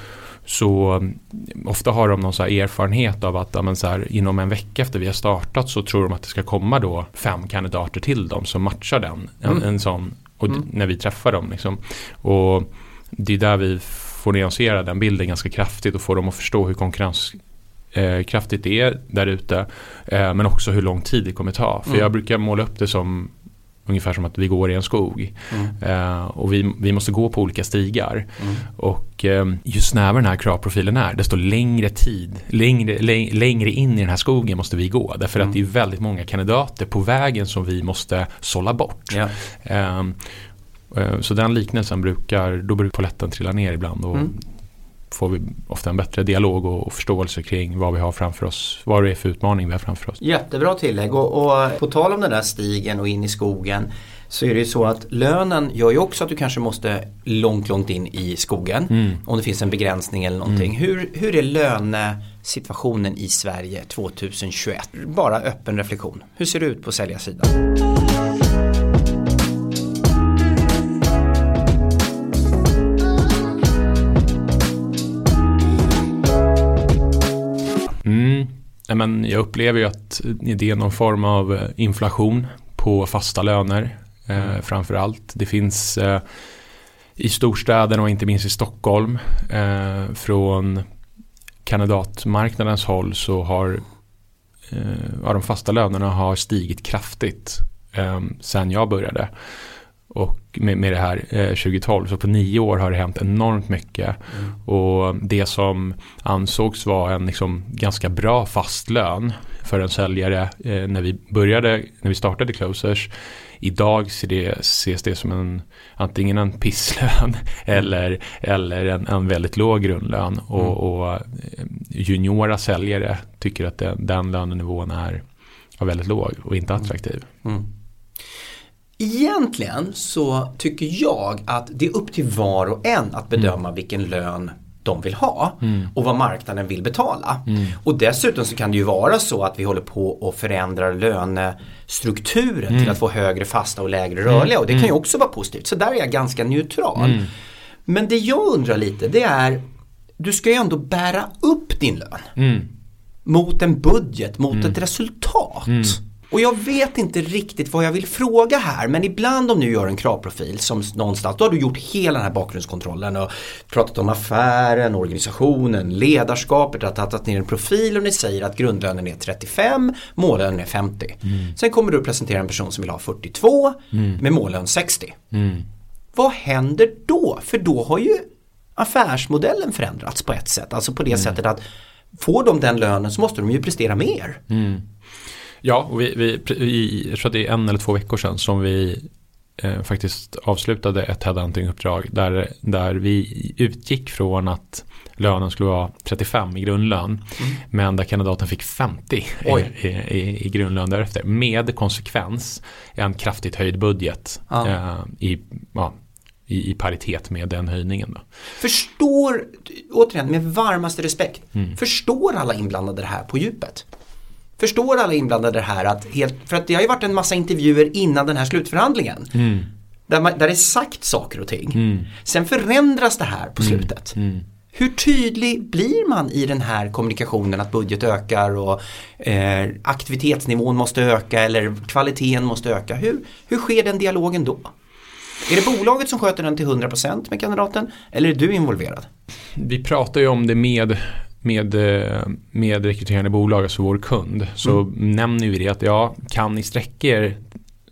Så mm, ofta har de någon så erfarenhet av att ja, så här, inom en vecka efter vi har startat så tror de att det ska komma då fem kandidater till dem som matchar den. En, mm. en sån, och mm. när vi träffar dem. Liksom. Och det är där vi får nyansera den bilden ganska kraftigt och få dem att förstå hur konkurrenskraftigt det är där ute. Eh, men också hur lång tid det kommer ta. För mm. jag brukar måla upp det som ungefär som att vi går i en skog. Mm. Eh, och vi, vi måste gå på olika stigar. Mm. Och eh, ju snävare den här kravprofilen är, desto längre tid, längre, längre in i den här skogen måste vi gå. Därför mm. att det är väldigt många kandidater på vägen som vi måste sålla bort. Ja. Eh, så den liknelsen brukar, då brukar poletten trilla ner ibland. Och mm får vi ofta en bättre dialog och, och, förståelse kring vad vi har framför oss. Vad det är för utmaning vi har framför oss. Jättebra tillägg och, och på tal om den där stigen och in i skogen så är det ju så att lönen gör ju också att du kanske måste långt, långt in i skogen. Mm. Om det finns en begränsning eller någonting. Mm. Hur, hur är lönesituationen i Sverige 2021? Bara öppen reflektion. Hur ser det ut på säljarsidan? Men jag upplever ju att det är någon form av eh, inflation på fasta löner eh, mm. framför allt. Det finns eh, i storstäderna och inte minst i Stockholm eh, från kandidatmarknadens håll så har eh, de fasta lönerna har stigit kraftigt eh, sen jag började och med, med det här eh, 2012. Så på nio år har det hänt enormt mycket. Mm. Och det som ansågs vara en liksom ganska bra fast lön för en säljare eh, när vi började, när vi startade Closers. Idag ser det, ses det som en antingen en pisslön *laughs* eller, eller en, en väldigt låg grundlön. Och, mm. och eh, juniora säljare tycker att det, den lönenivån är, är väldigt låg och inte attraktiv. Mm. Egentligen så tycker jag att det är upp till var och en att bedöma mm. vilken lön de vill ha mm. och vad marknaden vill betala. Mm. Och dessutom så kan det ju vara så att vi håller på och förändrar lönestrukturen mm. till att få högre fasta och lägre rörliga och det kan ju mm. också vara positivt. Så där är jag ganska neutral. Mm. Men det jag undrar lite det är du ska ju ändå bära upp din lön. Mot en budget, mot ett resultat. Och jag vet inte riktigt vad jag vill fråga här men ibland om du gör en kravprofil som någonstans, då har du gjort hela den här bakgrundskontrollen och pratat om affären, organisationen, ledarskapet, att tagit ner en profil och ni säger att grundlönen är 35, mållönen är 50. Mm. Sen kommer du att presentera en person som vill ha 42 mm. med mållön 60. Mm. Vad händer då? För då har ju affärsmodellen förändrats på ett sätt, alltså på det mm. sättet att får de den lönen så måste de ju prestera mer. Ja, och vi, vi, jag tror att det är en eller två veckor sedan som vi eh, faktiskt avslutade ett headhunting-uppdrag där, där vi utgick från att lönen skulle vara 35 i grundlön. Mm. Men där kandidaten fick 50 i, i, i, grundlön därefter. Med konsekvens en kraftigt höjd budget ja. eh, i, ja, i, i, paritet med den höjningen. Då. Förstår, återigen med varmaste respekt, mm. förstår alla inblandade det här på djupet? Förstår alla inblandade det här att helt, för att det har ju varit en massa intervjuer innan den här slutförhandlingen. Mm. Där, man, där det är sagt saker och ting. Mm. Sen förändras det här på mm. slutet. Mm. Hur tydlig blir man i den här kommunikationen att budget ökar och eh, aktivitetsnivån måste öka eller kvaliteten måste öka? Hur, hur sker den dialogen då? Är det bolaget som sköter den till 100% med kandidaten eller är du involverad? Vi pratar ju om det med med, eh, med rekryterande bolag, alltså vår kund, så mm. nämner vi det att ja, kan ni sträcka er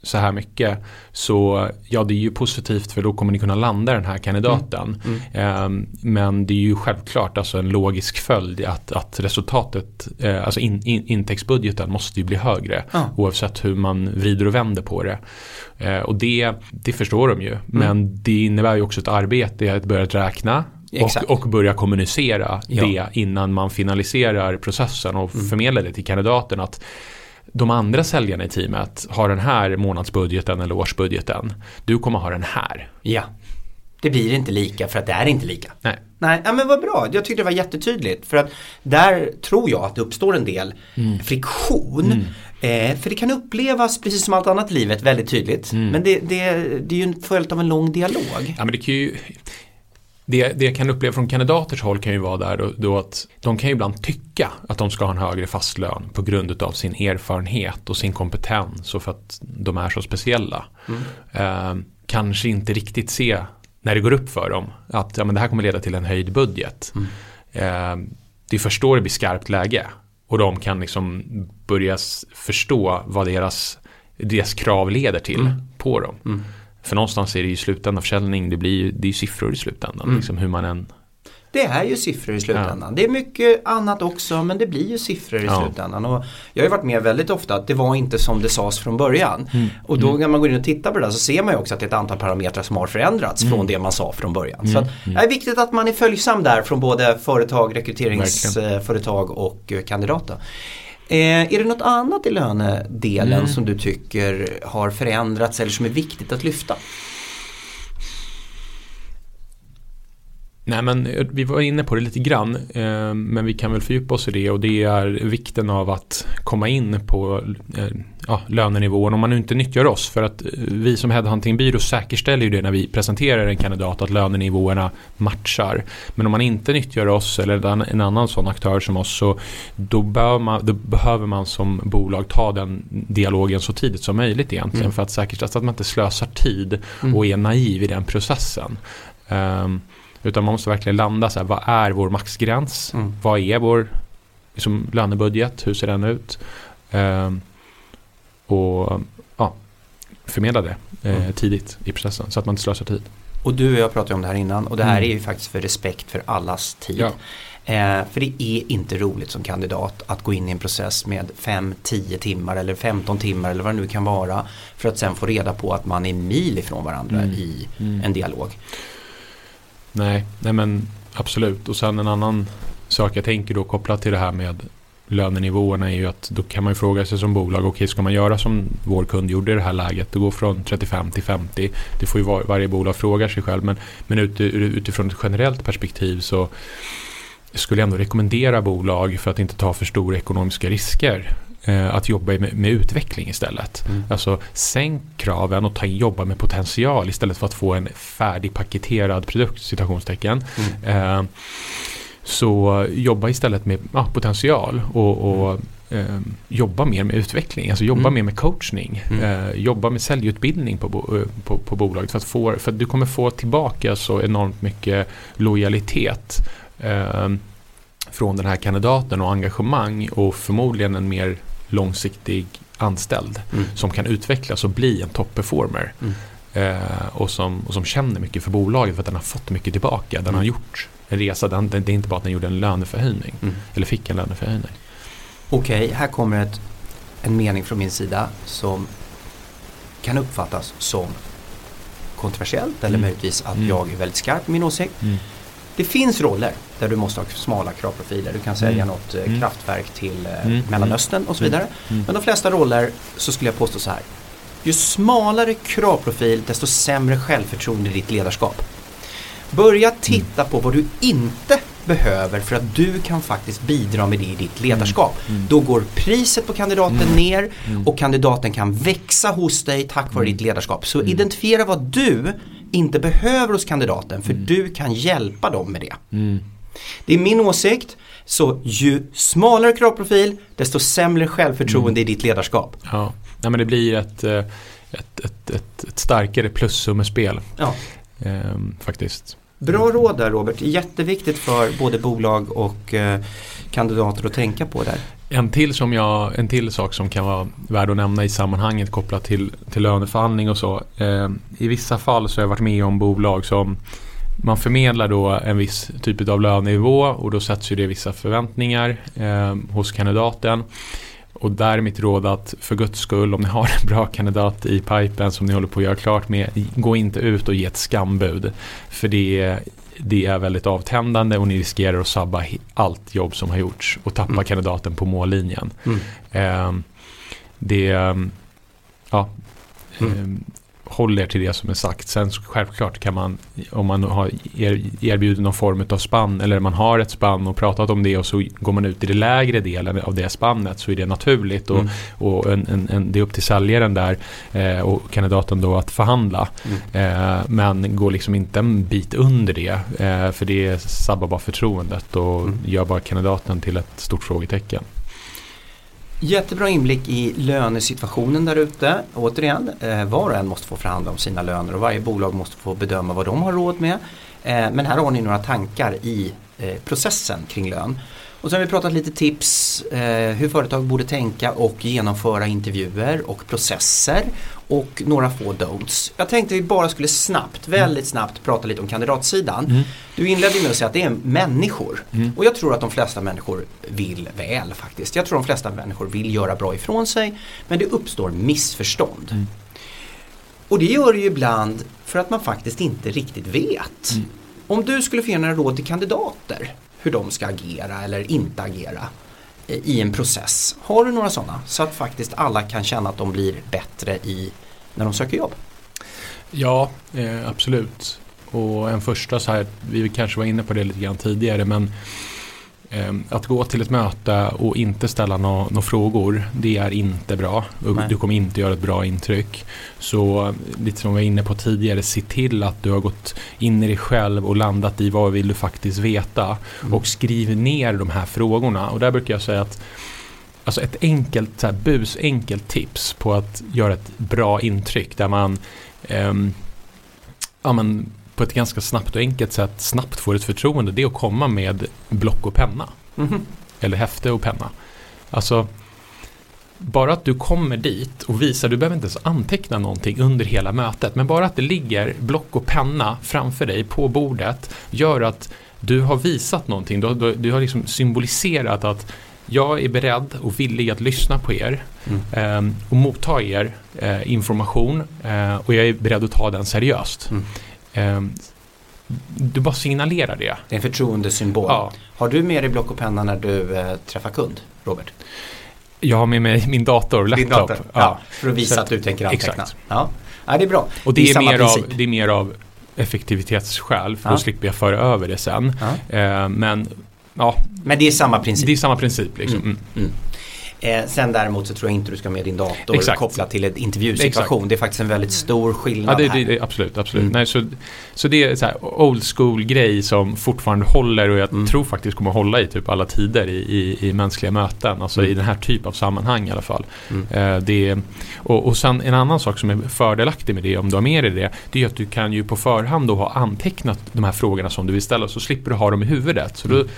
så här mycket så ja det är ju positivt för då kommer ni kunna landa den här kandidaten. Mm. Mm. Eh, men det är ju självklart alltså en logisk följd att, att resultatet, eh, alltså in, in, intäktsbudgeten måste ju bli högre ah. oavsett hur man vrider och vänder på det. Eh, och det, det förstår de ju. Mm. Men det innebär ju också ett arbete att börja räkna och, och, börja kommunicera ja. det innan man finaliserar processen och mm. förmedlar det till kandidaten att de andra säljarna i teamet har den här månadsbudgeten eller årsbudgeten. Du kommer ha den här. Ja. Det blir inte lika för att det är inte lika. Nej. Nej, ja, men vad bra. Jag tyckte det var jättetydligt. För att där tror jag att det uppstår en del mm. friktion. Mm. Eh, för det kan upplevas, precis som allt annat i livet, väldigt tydligt. Mm. Men det, det, det är ju en följd av en lång dialog. Ja, men det kan ju det, det jag kan uppleva från kandidaters håll kan ju vara där då, då, att de kan ju ibland tycka att de ska ha en högre fastlön på grund av sin erfarenhet och sin kompetens och för att de är så speciella. Mm. Eh, kanske inte riktigt se när det går upp för dem att ja, men det här kommer leda till en höjd budget. Mm. Eh, det är först då det blir skarpt läge och de kan liksom börja förstå vad deras, deras krav leder till mm. på dem. Mm. För någonstans är det ju slutändan försäljning, det blir det är ju siffror i slutändan. Mm. Liksom hur man än det är ju siffror i slutändan. Ja. Det är mycket annat också men det blir ju siffror i ja. slutändan. Och jag har ju varit med väldigt ofta att det var inte som det sades från början. Mm. Och då mm. när man går in och tittar på det där så ser man ju också att det är ett antal parametrar som har förändrats mm. från det man sa från början. Mm. Så att, mm. det är viktigt att man är följsam där från både företag, rekryteringsföretag och eh, kandidater. Eh, är det något annat i lönedelen mm. som du tycker har förändrats eller som är viktigt att lyfta? Nej men eh, vi var inne på det lite grann eh, men vi kan väl fördjupa oss i det och det är vikten av att komma in på eh, ja, lönenivån om man nu inte nyttjar oss för att vi som headhuntingbyrå säkerställer ju det när vi presenterar en kandidat att lönenivåerna matchar. Men om man inte nyttjar oss eller en annan sån aktör som oss så då, man, då behöver man som bolag ta den dialogen så tidigt som möjligt egentligen mm. för att säkerställa att man inte slösar tid mm. och är naiv i den processen. Um, utan man måste verkligen landa så här, vad är vår maxgräns? Mm. Vad är vår liksom, lönebudget? Hur ser den ut? Um, och ja, förmedla det eh, mm. tidigt i processen så att man inte slösar tid. Och du och jag pratade om det här innan och det här mm. är ju faktiskt för respekt för allas tid. Ja. Eh, för det är inte roligt som kandidat att gå in i en process med 5-10 timmar eller 15 timmar eller vad det nu kan vara för att sen få reda på att man är mil ifrån varandra mm. i mm. en dialog. Nej, nej men absolut. Och sen en annan sak jag tänker då kopplat till det här med lönenivåerna är ju att då kan man ju fråga sig som bolag, okej okay, ska man göra som vår kund gjorde i det här läget, det går från 35 till 50. Det får ju var, varje bolag fråga sig själv, men, men ut, utifrån ett generellt perspektiv så skulle jag ändå rekommendera bolag för att inte ta för stora ekonomiska risker att jobba med, med, utveckling istället. Mm. Alltså sänk kraven och ta, jobba med potential istället för att få en färdigpaketerad produkt, citationstecken. Mm. Eh, så jobba istället med ja, potential och, och eh, jobba mer med utveckling, alltså jobba mm. mer med coachning, mm. eh, jobba med säljutbildning på, bo, eh, på, på, bolaget för att, få, för att du kommer få tillbaka så enormt mycket lojalitet eh, från den här kandidaten och engagemang och förmodligen en mer långsiktig anställd mm. som kan utvecklas och bli en top-performer. Mm. Eh, och, som, och som känner mycket för bolaget för att den har fått mycket tillbaka. Den har mm. gjort en resa, den, det är inte bara att den gjorde en löneförhöjning. Mm. Eller fick en löneförhöjning. Okej, okay, här kommer ett, en mening från min sida som kan uppfattas som kontroversiellt eller mm. möjligtvis att mm. jag är väldigt skarp i min åsikt. Mm. Det finns roller där du måste ha smala kravprofiler. Du kan sälja mm. något eh, mm. kraftverk till eh, mm. Mellanöstern och så mm. vidare. Mm. Men de flesta roller så skulle jag påstå så här. Ju smalare kravprofil desto sämre självförtroende i ditt ledarskap. Börja titta på vad du inte behöver för att du kan faktiskt bidra med det i ditt ledarskap. Mm. Mm. Då går priset på kandidaten mm. ner och kandidaten kan växa hos dig tack vare ditt ledarskap. Så identifiera vad du inte behöver hos kandidaten för mm. du kan hjälpa dem med det. Det är min åsikt. Så ju smalare kravprofil desto sämre självförtroende mm. i ditt ledarskap. Ja, ja men det blir ett, eh, ett, ett, ett, ett starkare plussummespel. Ja. Ehm, faktiskt. Bra råd där Robert, jätteviktigt för både bolag och eh, kandidater att tänka på där. En till, som jag, en till sak som kan vara värd att nämna i sammanhanget kopplat till, till löneförhandling och så. Eh, I vissa fall så har jag varit med om bolag som man förmedlar då en viss typ av lönenivå och då sätts ju det vissa förväntningar eh, hos kandidaten. Och där är mitt råd att för guds skull om ni har en bra kandidat i pipen som ni håller på att göra klart med, gå inte ut och ge ett skambud. För det, det är väldigt avtändande och ni riskerar att sabba allt jobb som har gjorts och tappa mm. kandidaten på mållinjen. Mm. Eh, det, ja, mm. Håll er till det som är sagt. Sen självklart kan man, om man har erbjudit någon form av spann eller man har ett spann och pratat om det och så går man ut i det lägre delen av det spannet så är det naturligt och, mm. och en, en, en, det är upp till säljaren där eh, och kandidaten då att förhandla. Mm. Eh, men gå liksom inte en bit under det eh, för det sabbar bara förtroendet och mm. gör bara kandidaten till ett stort frågetecken. Jättebra inblick i lönesituationen där ute. Återigen, eh, var och en måste få förhandla om sina löner och varje bolag måste få bedöma vad de har råd med. Eh, men här har ni några tankar i processen kring lön. Och sen har vi pratat lite tips eh, hur företag borde tänka och genomföra intervjuer och processer och några få don'ts. Jag tänkte vi bara skulle snabbt, väldigt snabbt prata lite om kandidatsidan. Mm. Du inledde med att säga att det är människor mm. och jag tror att de flesta människor vill väl faktiskt. Jag tror de flesta människor vill göra bra ifrån sig men det uppstår missförstånd. Mm. Och det gör det ju ibland för att man faktiskt inte riktigt vet. Om du skulle få ge några råd till kandidater hur de ska agera eller inte agera i en process. Har du några sådana så att faktiskt alla kan känna att de blir bättre i när de söker jobb? Ja, eh, absolut. Och en första så här, vi kanske var inne på det lite grann tidigare men att gå till ett möte och inte ställa några no frågor, det är inte bra. Nej. Du kommer inte göra ett bra intryck. Så lite som vi var inne på tidigare, se till att du har gått in i dig själv och landat i vad vill du faktiskt veta. Mm. Och skriv ner de här frågorna. Och där brukar jag säga att Alltså ett enkelt, så här, bus enkelt tips på att göra ett bra intryck där man um, ja, men på ett ganska snabbt och enkelt sätt snabbt får ett förtroende det är att komma med block och penna. Mm. Eller häfte och penna. Alltså bara att du kommer dit och visar, du behöver inte ens anteckna någonting under hela mötet, men bara att det ligger block och penna framför dig på bordet gör att du har visat någonting, du, du, du har liksom symboliserat att jag är beredd och villig att lyssna på er mm. eh, och motta er eh, information eh, och jag är beredd att ta den seriöst. Mm. Ehm, du bara signalerar det. Det är en förtroendesymbol. Ja. Har du med dig block och penna när du eh, träffar kund, Robert? Jag har med mig min dator, laptop. Dator. Ja. ja. för att visa Så att, du tänker anteckna. Exakt. Ja. ja, det är bra. Och det, det är, är mer av, det är mer av effektivitetsskäl för ja. då slipper jag föra över det sen. Eh, men ja. Men det är samma princip? Det är samma princip. Liksom. Mm. Mm. Eh, sen däremot så tror jag inte du ska med din dator Exakt. kopplat till en intervjusituation. Exakt. Det är faktiskt en väldigt stor skillnad ja, det, det, absolut, absolut. Mm. Nej, så, så det är så här old school grej som fortfarande håller och jag mm. tror faktiskt kommer hålla i typ alla tider i, i, i mänskliga möten. Alltså mm. i den här typen av sammanhang i alla fall. Mm. Eh, det, och, och sen en annan sak som är fördelaktig med det om du har med dig det. Det är att du kan ju på förhand då ha antecknat de här frågorna som du vill ställa så slipper du ha dem i huvudet. Så då mm.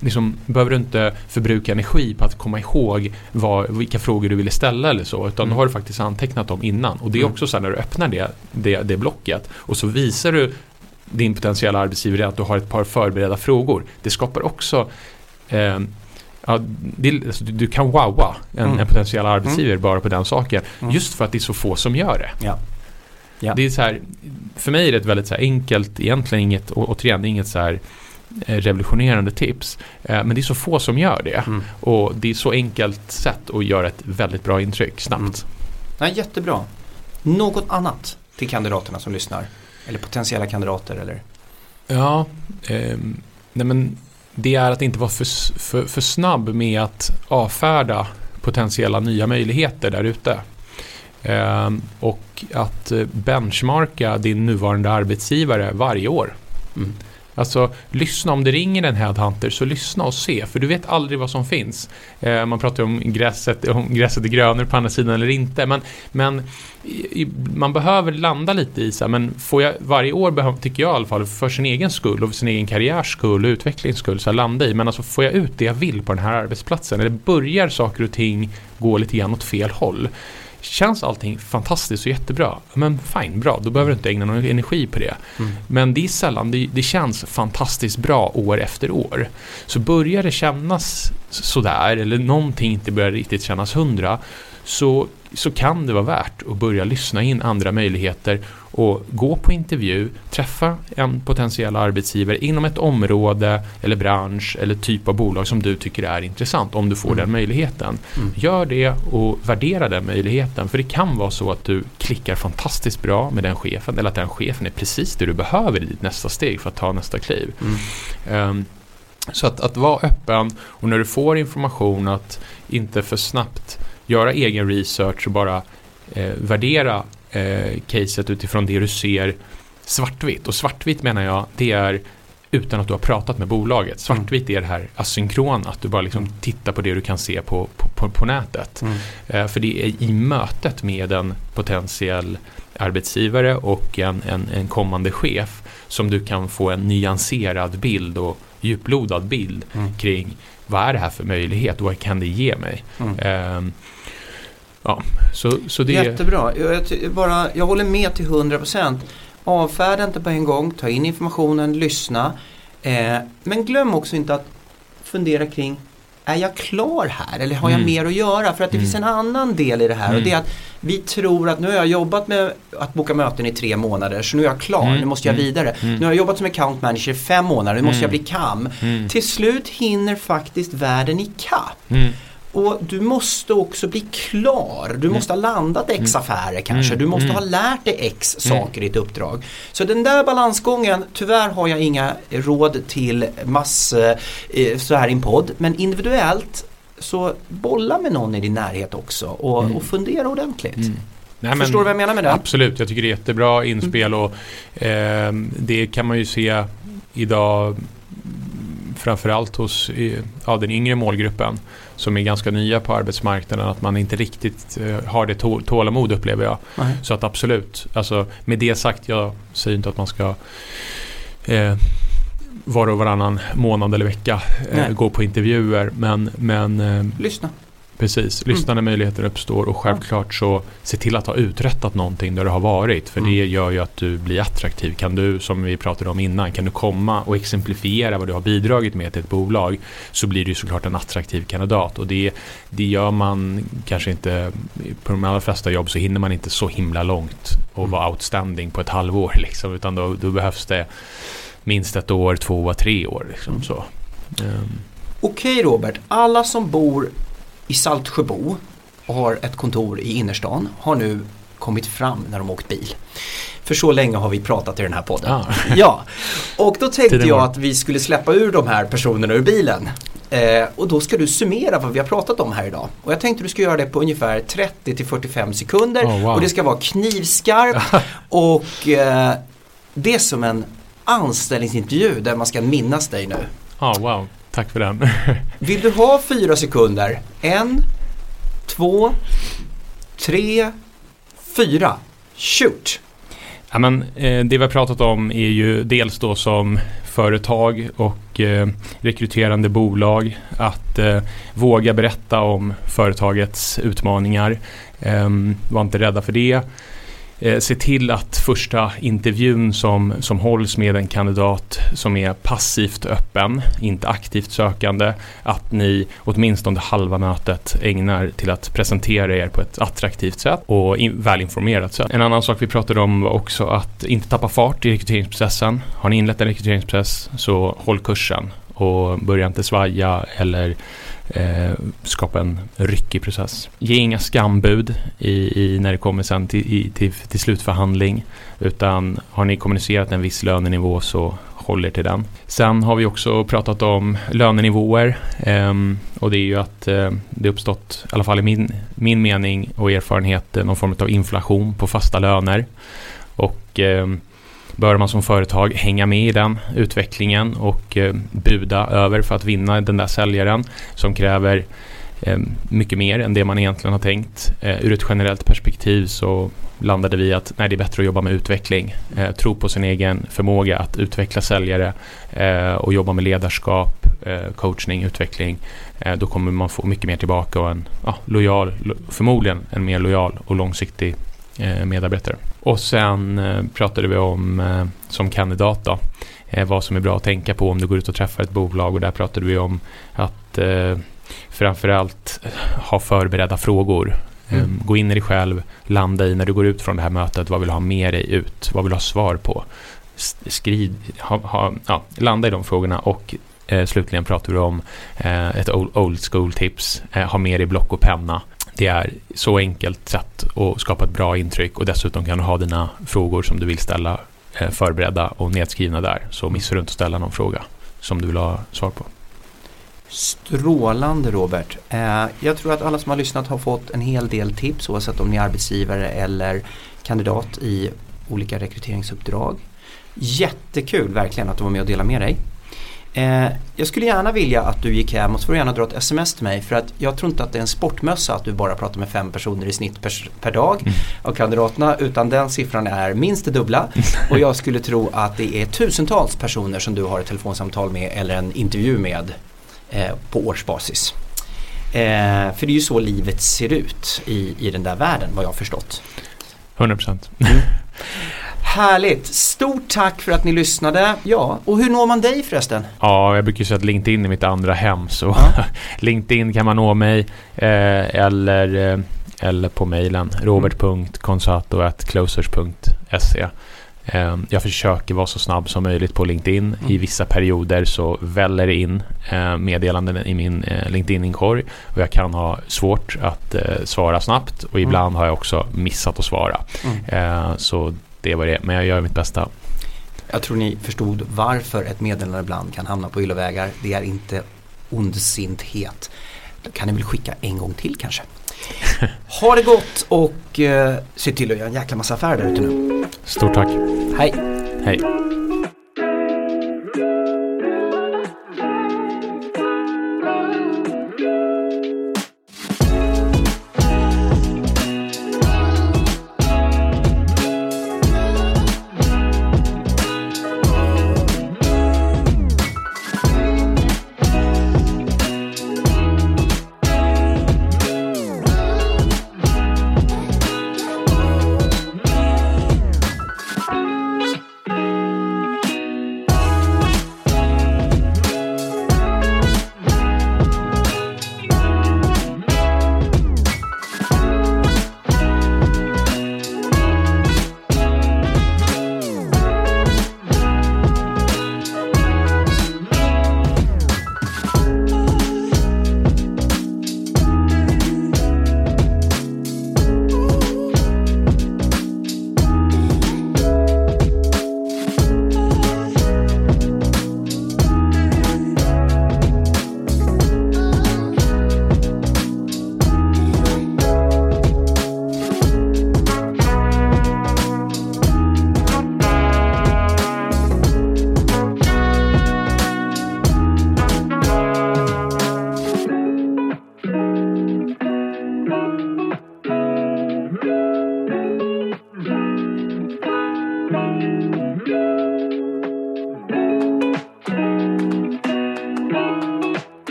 liksom, behöver du inte förbruka energi på att komma ihåg vad, vilka frågor du ville ställa eller så. Utan mm. då har du faktiskt antecknat dem innan. Och det är mm. också så när du öppnar det, det, det blocket och så visar du din potentiella arbetsgivare att du har ett par förberedda frågor. Det skapar också eh, Ja, det, alltså, du, kan wowa en, mm. en potentiell arbetsgivare mm. bara på den saken. Mm. Just för att det är så få som gör det. Ja. Ja. Det är så här, för mig är det ett väldigt så enkelt, egentligen inget, återigen, inget så här revolutionerande tips. Eh, men det är så få som gör det. Mm. Och det är så enkelt sätt att göra ett väldigt bra intryck snabbt. Mm. Ja, jättebra. Något annat till kandidaterna som lyssnar? Eller potentiella kandidater? Eller? Ja, eh, nej men det är att inte vara för, för, för snabb med att avfärda potentiella nya möjligheter där ute. Eh, och att benchmarka din nuvarande arbetsgivare varje år. Mm. Alltså lyssna, om det ringer en headhunter så lyssna och se för du vet aldrig vad som finns. Eh, man pratar om gräset, om gräset är grönare på andra sidan eller inte men, men i, man behöver landa lite i så här, men får jag varje år, behöver, tycker jag i alla fall, för sin egen skull och för sin egen karriärs skull och utvecklings skull, så landa i, men alltså får jag ut det jag vill på den här arbetsplatsen eller börjar saker och ting gå lite grann åt fel håll? Känns allting fantastiskt och jättebra? Men fine, bra, då behöver du inte ägna någon energi på det. Mm. Men det är sällan, det, det, känns fantastiskt bra år efter år. Så börjar det kännas sådär, eller någonting inte börjar riktigt kännas hundra, så, så kan det vara värt att börja lyssna in andra möjligheter och gå på intervju, träffa en potentiell arbetsgivare inom ett område eller bransch eller typ av bolag som du tycker är intressant om du får mm. den möjligheten. Mm. Gör det och värdera den möjligheten för det kan vara så att du klickar fantastiskt bra med den chefen eller att den chefen är precis det du behöver i ditt nästa steg för att ta nästa kliv. Mm. Um, så att, att vara öppen och när du får information att inte för snabbt göra egen research och bara eh, värdera eh, caset utifrån det du ser svartvitt. Och svartvitt menar jag, det är utan att du har pratat med bolaget. Svartvitt är det här asynkrona, att du bara liksom tittar på det du kan se på, på, på, på nätet. Mm. Eh, för det är i mötet med en potentiell arbetsgivare och en, en, en kommande chef som du kan få en nyanserad bild och djuplodad bild mm. kring vad är det här för möjlighet och vad kan det ge mig? Mm. Eh, Ja, så, så det... Jättebra. Jag, bara, jag håller med till 100%. Avfärda inte på en gång, ta in informationen, lyssna. Eh, men glöm också inte att fundera kring är jag klar här eller har jag mm. mer att göra? För att det mm. finns en annan del i det här mm. och det är att vi tror att nu har jag jobbat med att boka möten i tre månader så nu är jag klar, mm. nu måste jag mm. vidare. Mm. Nu har jag jobbat som account manager i fem månader, nu måste jag bli KAM. Till slut hinner faktiskt världen i kapp. Och du måste också bli klar. Du måste ha landat x mm. affärer kanske. Mm. Du måste ha mm. lärt dig x saker i ditt uppdrag. Så den där balansgången, tyvärr har jag inga råd till mass eh, så här i en podd. Men individuellt så bolla med någon i din närhet också och, och fundera ordentligt. Nej, Förstår du vad jag menar med det? Absolut, jag tycker det är jättebra inspel och eh, det kan man ju se idag framförallt hos ja, den yngre målgruppen som är ganska nya på arbetsmarknaden att man inte riktigt eh, har det tålamod upplever jag. Nej. Så att absolut, alltså, med det sagt, jag säger inte att man ska eh, var och varannan månad eller vecka eh, gå på intervjuer men, men eh, Lyssna. Precis, lyssna när möjligheter uppstår och självklart så se till att ha uträttat någonting där du har varit. För mm. det gör ju att du blir attraktiv. Kan du, som vi pratade om innan, kan du komma och exemplifiera vad du har bidragit med till ett bolag så blir du såklart en attraktiv kandidat. Och det, det gör man kanske inte, på de allra flesta jobb så hinner man inte så himla långt och mm. vara outstanding på ett halvår. Liksom, utan då, då behövs det minst ett år, två, tre år. Liksom, mm. så. Um. Okej Robert, alla som bor Saltsjöbo och har ett kontor i innerstan har nu kommit fram när de åkt bil. För så länge har vi pratat i den här podden. Ah. *laughs* Ja, och då tänkte jag att vi skulle släppa ur de här personerna ur bilen. Eh, och då ska du summera vad vi har pratat om här idag. Och jag tänkte du ska göra det på ungefär 30 45 sekunder. Oh, wow. Och det ska vara knivskarpt *laughs* och eh, det är som en anställningsintervju där man ska minnas dig nu. Oh, wow. Tack för den. *laughs* Vill du ha fyra sekunder? En, två, tre, fyra. Shoot! Ja, men, eh, det vi har pratat om är ju dels då som företag och eh, rekryterande bolag att eh, våga berätta om företagets utmaningar. Eh, var inte rädda för det eh, se till att första intervjun som, som hålls med en kandidat som är passivt öppen, inte aktivt sökande, att ni åtminstone halva mötet ägnar till att presentera er på ett attraktivt sätt och in, välinformerat sätt. En annan sak vi pratade om var också att inte tappa fart i rekryteringsprocessen. Har ni inlett en rekryteringsprocess så håll kursen och börja inte svaja eller eh, skapa en ryckig process. Ge inga skambud i, i när det kommer sen till, i, till, till slutförhandling utan har ni kommunicerat en viss lönenivå så håll er till den. Sen har vi också pratat om lönenivåer eh, och det är ju att eh, det uppstått, i alla fall i min, min mening och erfarenhet, någon form av inflation på fasta löner. Och eh, bör man som företag hänga med i den utvecklingen och eh, buda över för att vinna den där säljaren som kräver eh, mycket mer än det man egentligen har tänkt. Eh, ur ett generellt perspektiv så landade vi att nej, det är bättre att jobba med utveckling. Eh, tro på sin egen förmåga att utveckla säljare eh, och jobba med ledarskap, eh, coachning, utveckling. Eh, då kommer man få mycket mer tillbaka och en ja, lojal, förmodligen en mer lojal och långsiktig eh, medarbetare. Och sen eh, pratade vi om som kandidat då, vad som är bra att tänka på om du går ut och träffar ett bolag och där pratade vi om att framförallt ha förberedda frågor. Mm. Ehm, gå in i dig själv, landa i när du går ut från det här mötet, vad vill du ha med dig ut? Vad vill du ha svar på? Skriv, ha, ha, ja, landa i de frågorna och eh, slutligen pratar vi om eh, ett old, old school tips, eh, ha med dig block och penna. Det är så enkelt sätt att skapa ett bra intryck och dessutom kan du ha dina frågor som du vill ställa eh, förberedda och nedskrivna där. Så missar du inte att ställa någon fråga som du vill ha svar på. Strålande Robert. Eh, jag tror att alla som har lyssnat har fått en hel del tips oavsett om ni är arbetsgivare eller kandidat i olika rekryteringsuppdrag. Jättekul verkligen att du var med och delade med dig. Eh, jag skulle gärna vilja att du gick hem och så får du gärna dra ett sms till mig för att jag tror inte att det är en sportmössa att du bara pratar med fem personer i snitt per, per dag mm. av kandidaterna utan den siffran är minst det dubbla *laughs* och jag skulle tro att det är tusentals personer som du har ett telefonsamtal med eller en intervju med eh, på årsbasis. Eh, för det är ju så livet ser ut i, i den där världen vad jag har förstått. 100 procent. Mm. *laughs* Härligt! Stort tack för att ni lyssnade. Ja, och hur når man dig förresten? Ja, jag brukar säga att LinkedIn är mitt andra hem. Så ja. *laughs* LinkedIn kan man nå mig eh, eller, eh, eller på mejlen robert.consato.closers.se Ehm, jag försöker vara så snabb som möjligt på LinkedIn. Mm. I vissa perioder så väller det in eh, meddelanden i min eh, LinkedIn-inkorg och jag kan ha svårt att eh, svara snabbt och mm. ibland mm. har jag också missat att svara. Mm. Så det var det, men jag gör mitt bästa. Jag tror ni förstod varför ett meddelande ibland kan hamna på yllevägar. Det är inte ondsinthet. Då kan ni väl skicka en gång till kanske. *laughs* ha det gott och eh, se till att göra en jäkla massa affärer där ute nu. Stort tack. Hej. Hej.